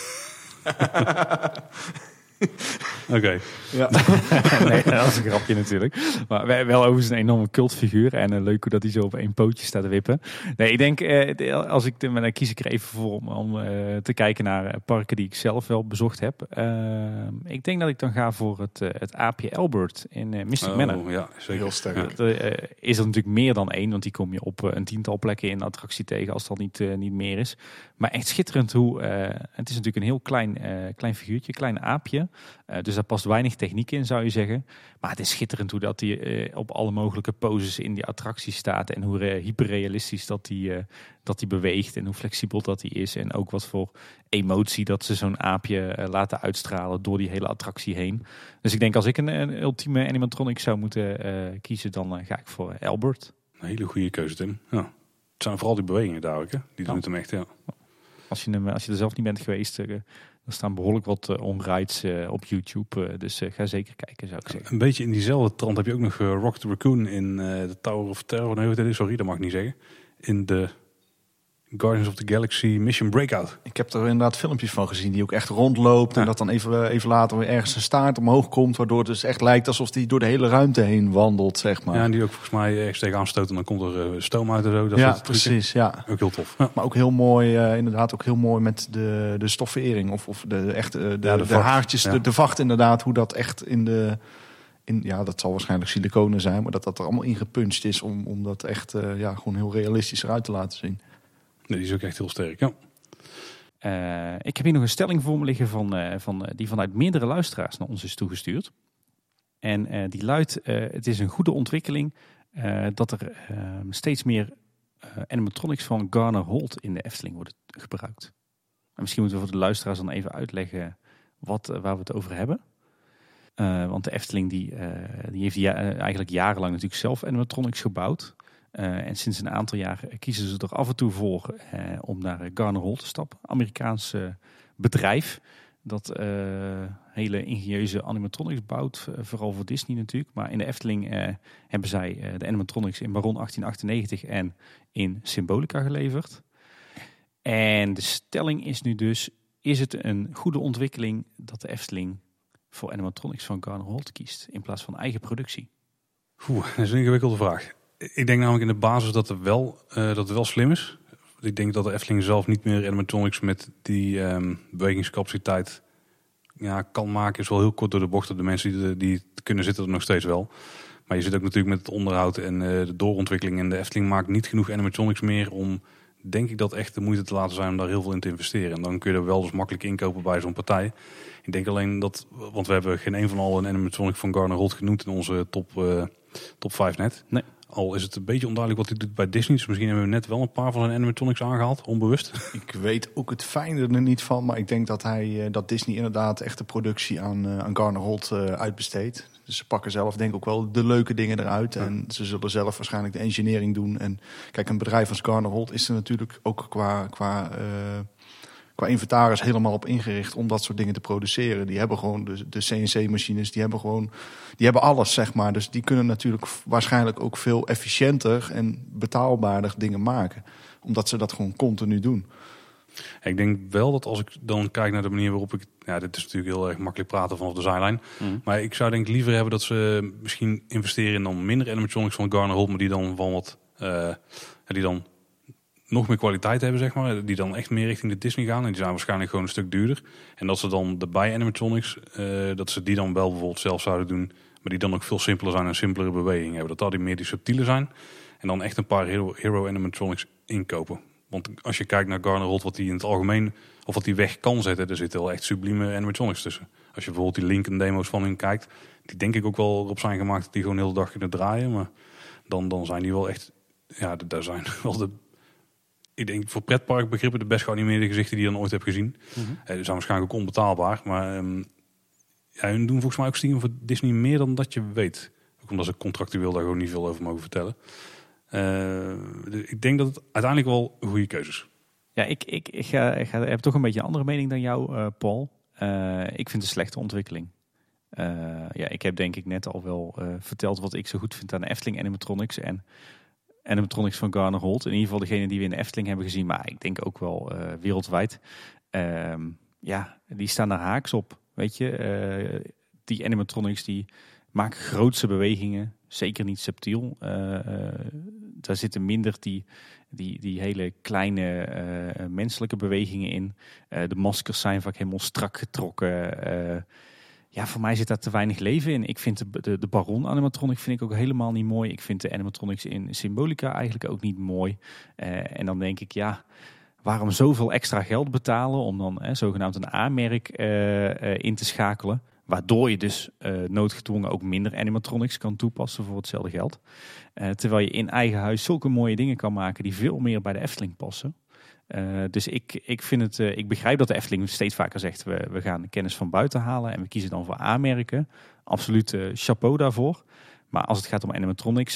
Oké. Ja. nee, dat is een grapje natuurlijk. Maar wel overigens een enorme cultfiguur. En uh, leuk hoe dat hij zo op één pootje staat te wippen. Nee, ik denk, uh, als ik, dan kies ik er even voor om, om uh, te kijken naar parken die ik zelf wel bezocht heb. ik denk dat ik dan ga voor het, het aapje Albert in Mystic oh, Manor. Ja, zeker. Heel sterk. Dat, is er natuurlijk meer dan één, want die kom je op een tiental plekken in de attractie tegen als dat niet, niet meer is. Maar echt schitterend hoe, het is natuurlijk een heel klein, klein figuurtje, klein aapje. Uh, dus daar past weinig techniek in, zou je zeggen. Maar het is schitterend hoe dat hij uh, op alle mogelijke poses in die attractie staat. En hoe hyperrealistisch dat hij dat die beweegt. En hoe flexibel dat hij is. En ook wat voor emotie dat ze zo'n aapje laten uitstralen door die hele attractie heen. Dus ik denk als ik een, een ultieme animatronic zou moeten kiezen, dan ga ik voor Albert. Een hele goede keuze, Tim. Ja. Het zijn vooral die bewegingen ook, hè? Die doen het hem echt, ja. Als je, als je er zelf niet bent geweest, er staan behoorlijk wat uh, onrides uh, op YouTube. Uh, dus ga zeker kijken, zou ik zeggen. Een beetje in diezelfde trant heb je ook nog Rock the Raccoon in de Tower of Terror. Nee, sorry, dat mag ik niet zeggen. in de Guardians of the Galaxy Mission Breakout. Ik heb er inderdaad filmpjes van gezien die ook echt rondloopt. En dat dan even, even later weer ergens een staart omhoog komt. Waardoor het dus echt lijkt alsof hij door de hele ruimte heen wandelt, zeg maar. Ja, en die ook volgens mij ergens tegenaan stoot en dan komt er eh, stoom uit en zo. Dat ja, precies. Ja. Ook heel tof. Ja. Maar ook heel mooi, eh, inderdaad, ook heel mooi met de, de stoffering. Of, of de, echt, eh, de, Ja, de, haartjes, de, de vacht inderdaad. Hoe dat echt in de... In, ja, dat zal waarschijnlijk siliconen zijn. Maar dat dat er allemaal ingepuncht is om, om dat echt ja, gewoon heel realistisch eruit te laten zien. Nee, die is ook echt heel sterk. Ja. Eh, ik heb hier nog een stelling voor me liggen van, eh, van, eh, die vanuit meerdere luisteraars naar ons is toegestuurd. En die luidt, het is een goede ontwikkeling dat er eh, steeds meer animatronics van Garner Holt in de Efteling worden gebruikt. En misschien moeten we voor de luisteraars dan even uitleggen wat, waar we het over hebben. Want de Efteling die, die heeft ja, eigenlijk jarenlang natuurlijk zelf animatronics gebouwd. Eh, en sinds een aantal jaar kiezen ze er af en toe voor eh, om naar Garner Holt te stappen. Amerikaans eh, bedrijf dat hele ingenieuze animatronics bouwt. vooral voor Disney natuurlijk. Maar in de Efteling hebben zij de animatronics in Baron 1898 en in Symbolica geleverd. En de stelling is nu dus, is het een goede ontwikkeling dat de Efteling voor animatronics van Garner Holt kiest in plaats van eigen productie? Oeh, dat is een ingewikkelde vraag. Ik denk namelijk in de basis dat, er wel, eh, dat het wel slim is. Ik denk dat de Efteling zelf niet meer animatronics met die ehm, bewegingscapaciteit ja, kan maken. Is wel heel kort door de bocht. De mensen die, die kunnen zitten er nog steeds wel. Maar je zit ook natuurlijk met het onderhoud en eh, de doorontwikkeling. En de Efteling maakt niet genoeg animatronics meer om, denk ik, dat echt de moeite te laten zijn om daar heel veel in te investeren. En dan kun je er wel dus makkelijk inkopen bij zo'n partij. Ik denk alleen dat, want we hebben geen een van allen een animatronic van Garner Holt genoemd in onze top, eh, top 5 net. Nee. Al is het een beetje onduidelijk wat hij doet bij Disney. Dus misschien hebben we net wel een paar van zijn animatronics aangehaald, onbewust. Ik weet ook het fijne er niet van, maar ik denk dat, hij, eh, dat Disney inderdaad echt de productie aan, eh, aan Garner Holt eh, uitbesteedt. Dus ze pakken zelf denk ik ook wel de leuke dingen eruit. En ze zullen zelf waarschijnlijk de engineering doen. En kijk, een bedrijf als Garner Holt is er natuurlijk ook qua, qua, qua inventaris helemaal op ingericht om dat soort dingen te produceren. Die hebben gewoon de, de CNC-machines, die hebben gewoon, die hebben alles, zeg maar. Dus die kunnen natuurlijk waarschijnlijk ook veel efficiënter en betaalbaarder dingen maken. Omdat ze dat gewoon continu doen. Ik denk wel dat als ik dan kijk naar de manier waarop ik... Ja, dit is natuurlijk heel erg makkelijk praten vanaf de zijlijn. Maar ik zou denk ik liever hebben dat ze misschien investeren in dan minder animatronics van Garner Holt. Maar die dan van wat... eh, die dan nog meer kwaliteit hebben, zeg maar. Die dan echt meer richting de Disney gaan. En die zijn waarschijnlijk gewoon een stuk duurder. En dat ze dan de bij animatronics, eh, dat ze die dan wel bijvoorbeeld zelf zouden doen. Maar die dan ook veel simpeler zijn en simpelere bewegingen hebben. Dat daar die meer die subtiele zijn. En dan echt een paar hero, hero animatronics inkopen. Want als je kijkt naar Garner Holt, wat hij in het algemeen, of wat hij weg kan zetten, er zitten wel echt sublieme animatronics tussen. Als je bijvoorbeeld die Lincoln demo's van hem kijkt, die denk ik ook wel op zijn gemaakt dat die gewoon heel de dag kunnen draaien. Maar dan, dan zijn die wel echt, ja, daar zijn wel de, ik denk voor pretparkbegrippen de best geanimeerde gezichten die je dan ooit hebt gezien. Eh, die zijn waarschijnlijk ook onbetaalbaar, maar ehm, ja, hun doen volgens mij ook stiekem voor Disney meer dan dat je weet. Ook omdat ze contractueel daar gewoon niet veel over mogen vertellen. Eh, de- ik denk dat het uiteindelijk wel een goede keuze is. Ja, ik, ik, ik, ga, ik ga, heb toch een beetje een andere mening dan jou, eh, Paul. Ik vind het een slechte ontwikkeling. Ja, ik heb denk ik net al wel verteld wat ik zo goed vind aan de Efteling animatronics en animatronics van Garner Holt. In ieder geval degene die we in de Efteling hebben gezien, maar ik denk ook wel eh, wereldwijd. Ehm, ja, die staan daar haaks op. Weet je, Eh, die animatronics die maken grootse bewegingen, zeker niet subtiel. Eh, daar zitten minder die, die, die hele kleine menselijke bewegingen in. De maskers zijn vaak helemaal strak getrokken. Ja, voor mij zit daar te weinig leven in. Ik vind de, de, de Baron animatronic vind ik ook helemaal niet mooi. Ik vind de animatronics in Symbolica eigenlijk ook niet mooi. Eh, en dan denk ik, ja, waarom zoveel extra geld betalen om dan zogenaamd een A-merk eh, eh, in te schakelen? Waardoor je dus noodgedwongen ook minder animatronics kan toepassen voor hetzelfde geld. Terwijl je in eigen huis zulke mooie dingen kan maken die veel meer bij de Efteling passen. Eh, dus ik, ik, vind het, eh, ik begrijp dat de Efteling steeds vaker zegt: we, we gaan kennis van buiten halen en we kiezen dan voor A-merken. Absoluut eh, chapeau daarvoor. Maar als het gaat om animatronics,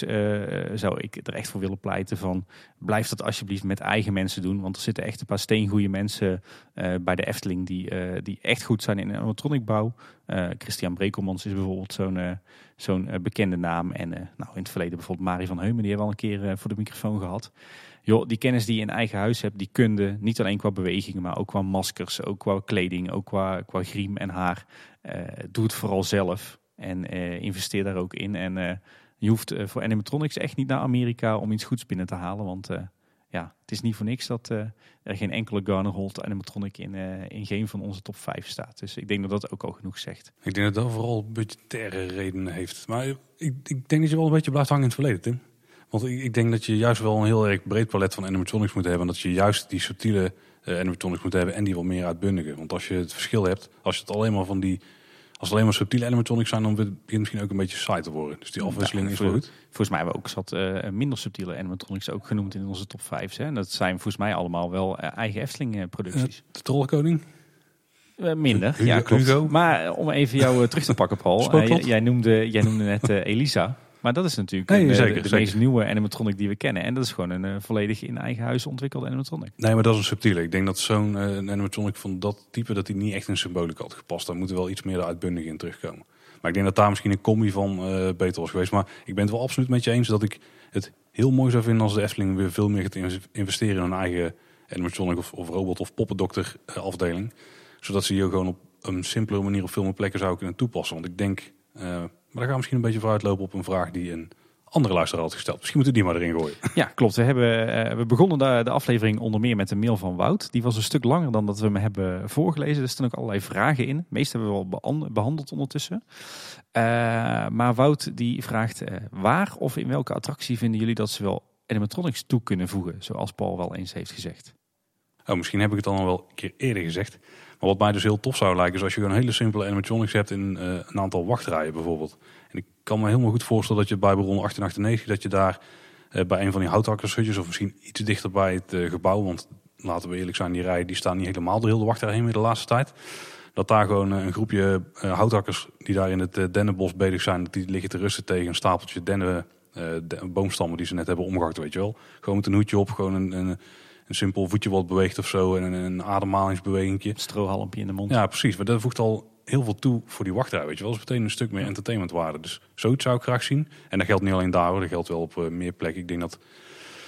zou ik er echt voor willen pleiten van blijf dat alsjeblieft met eigen mensen doen. Want er zitten echt een paar steengoede mensen bij de Efteling die, die echt goed zijn in animatronicbouw. Christian Brekelmans is bijvoorbeeld zo'n zo'n bekende naam. En nou, in het verleden bijvoorbeeld Marie van Heumen, die hebben al een keer voor de microfoon gehad. Joh, die kennis die je in eigen huis hebt, die kunde, niet alleen qua bewegingen, maar ook qua maskers, ook qua kleding, ook qua, qua griem en haar. eh, doe het vooral zelf en eh, investeer daar ook in. En eh, je hoeft voor animatronics echt niet naar Amerika om iets goeds binnen te halen, want ja, het is niet voor niks dat er geen enkele Garner Holt animatronic in, in geen van onze top 5 staat. Dus ik denk dat dat ook al genoeg zegt. Ik denk dat dat vooral budgettaire redenen heeft. Maar ik, ik denk dat je wel een beetje blijft hangen in het verleden, Tim. Want ik, ik denk dat je juist wel een heel erg breed palet van animatronics moet hebben. En dat je juist die subtiele eh, animatronics moet hebben en die wat meer uitbundige. Want als je het verschil hebt, als je het alleen maar van die... Als het alleen maar subtiele animatronics zijn, dan begint het misschien ook een beetje saai te worden. Dus die afwisseling Ja, is wel goed. Volgens mij hebben we ook zat eh, minder subtiele animatronics ook genoemd in onze top 5. Hè? En dat zijn volgens mij allemaal wel eh, eigen Efteling producties. De Trollenkoning. Eh, minder, Hugo- ja klopt. Hugo. Maar om even jou terug te pakken Paul. Jij, noemde, jij noemde net Elisa. Maar dat is natuurlijk Nee, een, zeker, de, de zeker. meest nieuwe animatronic die we kennen. En dat is gewoon een eh, volledig in eigen huis ontwikkelde animatronic. Nee, maar dat is een subtiele. Ik denk dat zo'n eh, een animatronic van dat type, dat die niet echt in symboliek had gepast. Daar moet er wel iets meer de uitbundige in terugkomen. Maar ik denk dat daar misschien een combi van eh, beter was geweest. Maar ik ben het wel absoluut met je eens dat ik het heel mooi zou vinden als de Efteling weer veel meer gaat in- investeren in hun eigen animatronic of, of robot of poppendokter afdeling. Zodat ze hier gewoon op een simpele manier op veel meer plekken zouden kunnen toepassen. Want ik denk, maar daar gaan we misschien een beetje vooruitlopen op een vraag die een andere luisteraar had gesteld. Misschien moeten we die maar erin gooien. Ja, klopt. We, hebben, eh, we begonnen de, de aflevering onder meer met een mail van Wout. Die was een stuk langer dan dat we hem hebben voorgelezen. Er staan ook allerlei vragen in. De meeste hebben we al bean- behandeld ondertussen. Eh, maar Wout die vraagt eh, waar of in welke attractie vinden jullie dat ze wel animatronics toe kunnen voegen? Zoals Paul wel eens heeft gezegd. Oh, misschien heb ik het dan al wel een keer eerder gezegd. Maar wat mij dus heel tof zou lijken, is als je gewoon hele simpele animatronics hebt in eh, een aantal wachtrijen bijvoorbeeld. En ik kan me helemaal goed voorstellen dat je bij Baron 1898, dat je daar eh, bij een van die houthakkershutjes of misschien iets dichter bij het eh, gebouw, want laten we eerlijk zijn, die rijen die staan niet helemaal door heel de wachtrij heen meer de laatste tijd. Dat daar gewoon een groepje houthakkers die daar in het dennenbos bezig zijn, die liggen te rusten tegen een stapeltje dennen, de- boomstammen die ze net hebben omgehakt, weet je wel. Gewoon met een hoedje op, gewoon een, een, een simpel voetje wat beweegt of zo en een, ademhalingsbewegingje. Strohalmpje in de mond. Ja, precies. Maar dat voegt al heel veel toe voor die wachtrij, weet je wel. Dat is meteen een stuk meer entertainmentwaarde. Dus zoiets zou ik graag zien. En dat geldt niet alleen daar hoor, dat geldt wel op eh, meer plekken. Ik denk dat,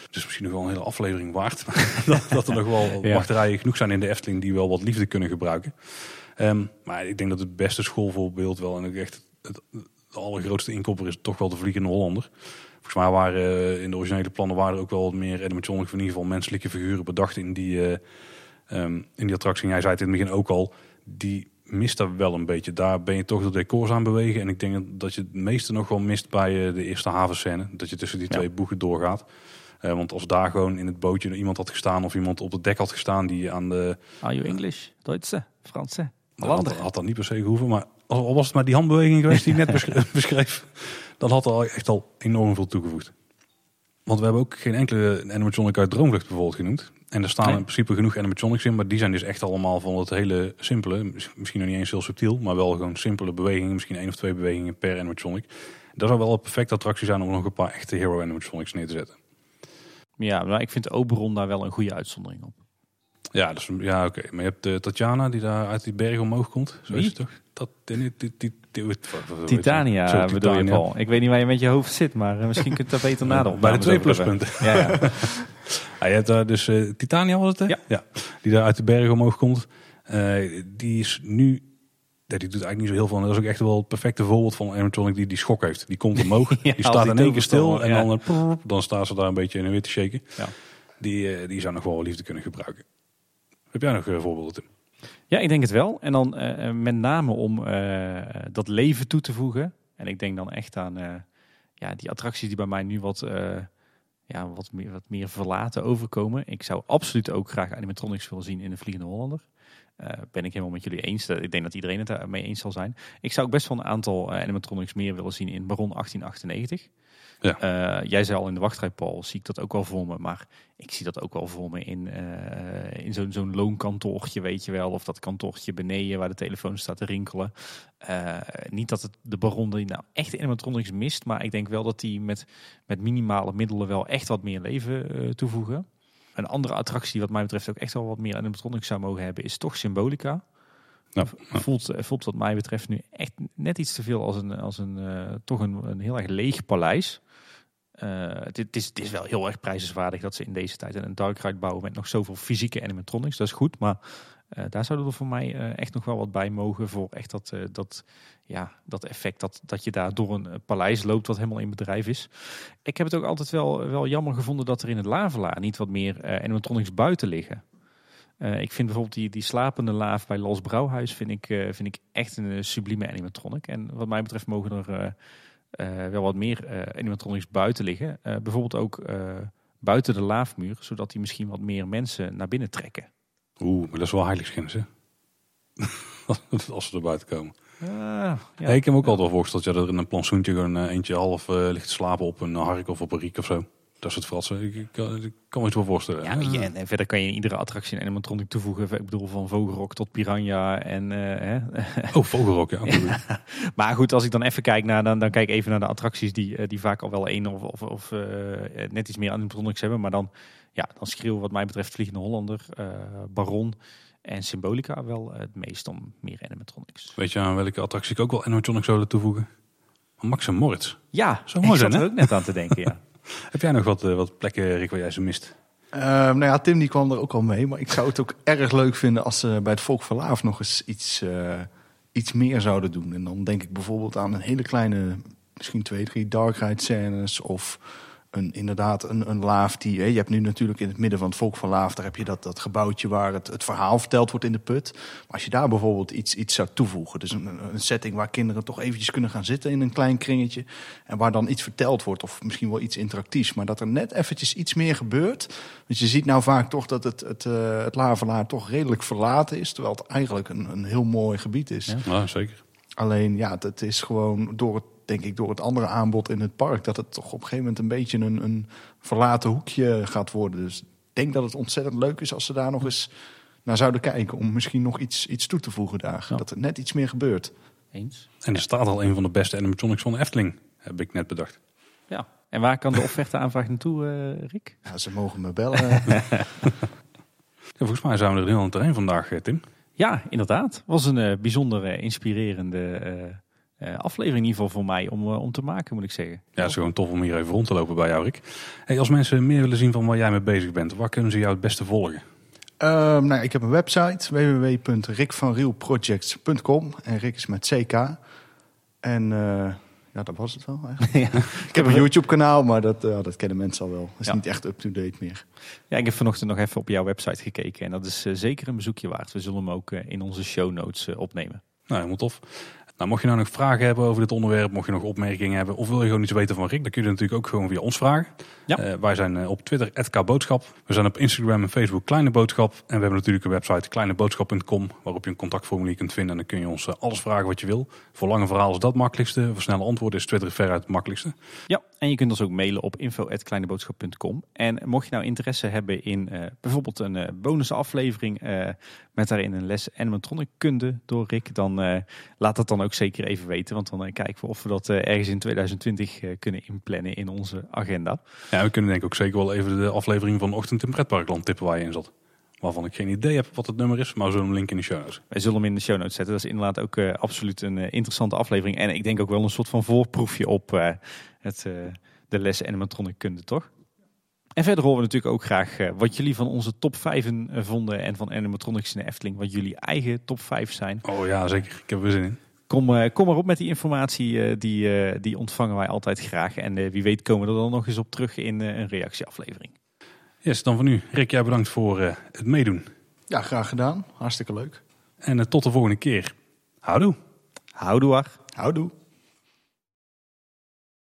het is misschien nog wel een hele aflevering waard, dat, dat er nog wel Ja. wachtrijen genoeg zijn in de Efteling die wel wat liefde kunnen gebruiken. Ehm, maar ik denk dat het beste schoolvoorbeeld wel, en ook echt het, de allergrootste inkopper is toch wel de Vliegende Hollander. Volgens mij waren eh, in de originele plannen waren er ook wel wat meer animatronic, in ieder geval menselijke figuren bedacht in die, eh, ehm, in die attractie. En Jij zei het in het begin ook al, die mist daar wel een beetje. Daar ben je toch de decors aan bewegen. En ik denk dat je het meeste nog wel mist bij eh, de eerste havenscène. Dat je tussen die Ja. twee boegen doorgaat. Want als daar gewoon in het bootje iemand had gestaan of iemand op het dek had gestaan die aan de... Are you English? Duitse? Franse? Nou, had, had dat niet per se gehoeven, maar al was het maar die handbeweging geweest die ik net besch- beschreef, dan had er al echt al enorm veel toegevoegd. Want we hebben ook geen enkele animatronic uit Droomvlucht bijvoorbeeld genoemd. En er staan Nee. in principe genoeg animatronics in, maar die zijn dus echt allemaal van het hele simpele, mis- misschien nog niet eens heel subtiel, maar wel gewoon simpele bewegingen, misschien één of twee bewegingen per animatronic. Dat zou wel een perfecte attractie zijn om nog een paar echte hero animatronics neer te zetten. Ja, maar ik vind Oberon daar wel een goede uitzondering op. Ja, dus, ja oké. Maar je hebt eh, Tatjana die daar uit die berg omhoog komt. Zo Wie? is het toch? Dat, die, die, die, Titania Zo, bedoel je Titania. Paul. Ik weet niet waar je met je hoofd zit, maar eh, misschien kunt je daar beter nadenken. Bij de twee pluspunten. Ja, ja. Ja, je hebt daar dus eh, Titania was het hè? Ja. Die daar uit de berg omhoog komt. Eh, die is nu... Ja, die doet eigenlijk niet zo heel veel. En dat is ook echt wel het perfecte voorbeeld van een animatronic die die schok heeft. Die komt omhoog, Ja, die staat die in één keer stil en ja. dan, prrr, dan staan ze daar een beetje in en weer te shaken. Ja. Die, die zou nog wel liefde kunnen gebruiken. Heb jij nog voorbeelden? Ja, ik denk het wel. En dan eh, eh, met name om eh, dat leven toe te voegen. En ik denk dan echt aan ja, die attracties die bij mij nu wat, ja, wat, meer, wat meer verlaten overkomen. Ik zou absoluut ook graag animatronics willen zien in de Vliegende Hollander. Eh, ben ik helemaal met jullie eens. Ik denk dat iedereen het daarmee eens zal zijn. Ik zou ook best wel een aantal eh, animatronics meer willen zien in Baron 1898. Ja. Eh, jij zei al in de wachtrij, Paul, zie ik dat ook wel voor me. Maar ik zie dat ook wel voor me in, in zo'n zo'n loonkantoortje, weet je wel. Of dat kantoortje beneden waar de telefoon staat te rinkelen. Niet dat het de baron die nou echt animatronics mist. Maar ik denk wel dat die met, met minimale middelen wel echt wat meer leven toevoegen. Een andere attractie wat mij betreft ook echt wel wat meer animatronics zou mogen hebben... is toch Symbolica. Nou, Voelt, eh, voelt wat mij betreft nu echt net iets te veel als een, als een, eh, toch een, een heel erg leeg paleis. Eh, het, het is, is wel heel erg prijzenswaardig dat ze in deze tijd een dark ride bouwen met nog zoveel fysieke animatronics. Dat is goed, maar eh, daar zouden er voor mij eh, echt nog wel wat bij mogen voor echt dat, eh, dat, ja, dat effect dat, dat je daar door een paleis loopt wat helemaal in bedrijf is. Ik heb het ook altijd wel, wel jammer gevonden dat er in het Lavelaar niet wat meer animatronics buiten liggen. Ik vind bijvoorbeeld die, die slapende laaf bij Los Brouwhuis vind ik, vind ik echt een sublieme animatronic. En wat mij betreft mogen er wel wat meer animatronics buiten liggen. Bijvoorbeeld ook buiten de laafmuur, zodat die misschien wat meer mensen naar binnen trekken. Oeh, maar dat is wel heiligschennis, hè? Als ze er buiten komen. Ah, ja. Ik heb me ook altijd wel voorgesteld ja, dat er in een plantsoentje gewoon eh, eentje half eh, ligt te slapen op een hark of op een riek of zo. Dat soort fratsen. Ik, ik, kan- ik kan me iets wel voorstellen. Ja, je, en, verder kan je in iedere attractie een animatronic toevoegen. Ik bedoel, van Vogelrok tot Piranha. En, eh, hè. Oh, vogelrok, ja. Maar goed, als ik dan even kijk naar, dan, dan kijk ik even naar de attracties die, eh, die vaak al wel één of, of, of eh, net iets meer animatronics hebben. Maar dan, ja, dan schreeuwen wat mij betreft Vliegende Hollander, eh, Baron en Symbolica wel het meest om meer animatronics. Weet je aan welke attractie ik ook wel animatronic zou willen toevoegen? Max en Moritz. Ja, Zou mooi ik zijn, zat er hè? ook net aan te denken, ja. Heb jij nog wat, eh, wat plekken, Rick, waar jij ze mist? Ehm, nou ja, Tim die kwam er ook al mee. Maar ik zou het ook erg leuk vinden als ze bij het Volk van Laaf nog eens iets, eh, iets meer zouden doen. En dan denk ik bijvoorbeeld aan een hele kleine, misschien twee, drie dark ride scènes. Of een, inderdaad een, een laaf die... Hè, je hebt nu natuurlijk in het midden van het Volk van Laaf... daar heb je dat, dat gebouwtje waar het, het verhaal verteld wordt in de put. Maar als je daar bijvoorbeeld iets, iets zou toevoegen... dus een, een setting waar kinderen toch eventjes kunnen gaan zitten in een klein kringetje... en waar dan iets verteld wordt of misschien wel iets interactiefs... maar dat er net eventjes iets meer gebeurt... Want je ziet nou vaak toch dat het, het, eh, het Lavelaar toch redelijk verlaten is. Terwijl het eigenlijk een, een heel mooi gebied is. Ja. Ja, zeker. Alleen ja, het is gewoon door het, denk ik, door het andere aanbod in het park. Dat het toch op een gegeven moment een beetje een, een verlaten hoekje gaat worden. Dus ik denk dat het ontzettend leuk is als ze daar nog eens naar zouden kijken. Om misschien nog iets, iets toe te voegen daar. Ja. Dat er net iets meer gebeurt. Eens. En er staat al een van de beste animatronics van de Efteling, heb ik net bedacht. Ja. En waar kan de offerte aanvraag naartoe, eh, Rick? Ja, ze mogen me bellen. Ja, volgens mij zijn we er heel aan het terrein vandaag, eh, Tim. Ja, inderdaad. Was een eh, bijzonder inspirerende aflevering in ieder geval voor mij om, eh, om te maken, moet ik zeggen. Ja, het is gewoon tof om hier even rond te lopen bij jou, Rick. Hey, als mensen meer willen zien van waar jij mee bezig bent, waar kunnen ze jou het beste volgen? Ehm, nou, ik heb een website www.rickvanrielprojects.com en Rick is met CK. En eh, ja, dat was het wel eigenlijk. Ik heb een YouTube kanaal, maar dat, eh, dat kennen mensen al wel. Dat is Ja. niet echt up-to-date meer. Ja, ik heb vanochtend nog even op jouw website gekeken en dat is eh, zeker een bezoekje waard. We zullen hem ook eh, in onze show notes eh, opnemen. Nou, helemaal tof. Nou, mocht je nou nog vragen hebben over dit onderwerp, mocht je nog opmerkingen hebben, of wil je gewoon iets weten van Rick, dan kun je dat natuurlijk ook gewoon via ons vragen. Ja. Eh, wij zijn eh, op Twitter, @kboodschap. We zijn op Instagram en Facebook Kleine Boodschap. En we hebben natuurlijk een website, kleineboodschap.com, waarop je een contactformulier kunt vinden. En dan kun je ons eh, alles vragen wat je wil. Voor lange verhalen is dat het makkelijkste. Voor snelle antwoorden is Twitter veruit het makkelijkste. Ja, en je kunt ons ook mailen op info.kleineboodschap.com. En mocht je nou interesse hebben in eh, bijvoorbeeld een eh bonusaflevering eh, met daarin een les animatronic kunde door Rick, dan laat dat dan ook zeker even weten. Want dan kijken we of we dat ergens in 2020 eh, kunnen inplannen in onze agenda. Ja, we kunnen denk ik ook zeker wel even de aflevering van Ochtend in Pretparkland tippen waar je in zat. Waarvan ik geen idee heb wat het nummer is, maar we zullen hem linken in de show notes. Wij zullen hem in de show notes zetten. Dat is inderdaad ook eh, absoluut een eh, interessante aflevering. En ik denk ook wel een soort van voorproefje op eh, het, de les animatronic kunde, toch? En verder horen we natuurlijk ook graag wat jullie van onze top 5 vonden en van animatronics in de Efteling. Wat jullie eigen top 5 zijn. Oh ja, zeker. Ik heb er zin in. Kom, kom maar op met die informatie. die, die ontvangen wij altijd graag. En wie weet komen we er dan nog eens op terug in een reactieaflevering. Yes, dan voor nu. Rick, jij bedankt voor eh, het meedoen. Ja, graag gedaan. Hartstikke leuk. En eh, tot de volgende keer. Houdoe. Houdoe. Houdoe.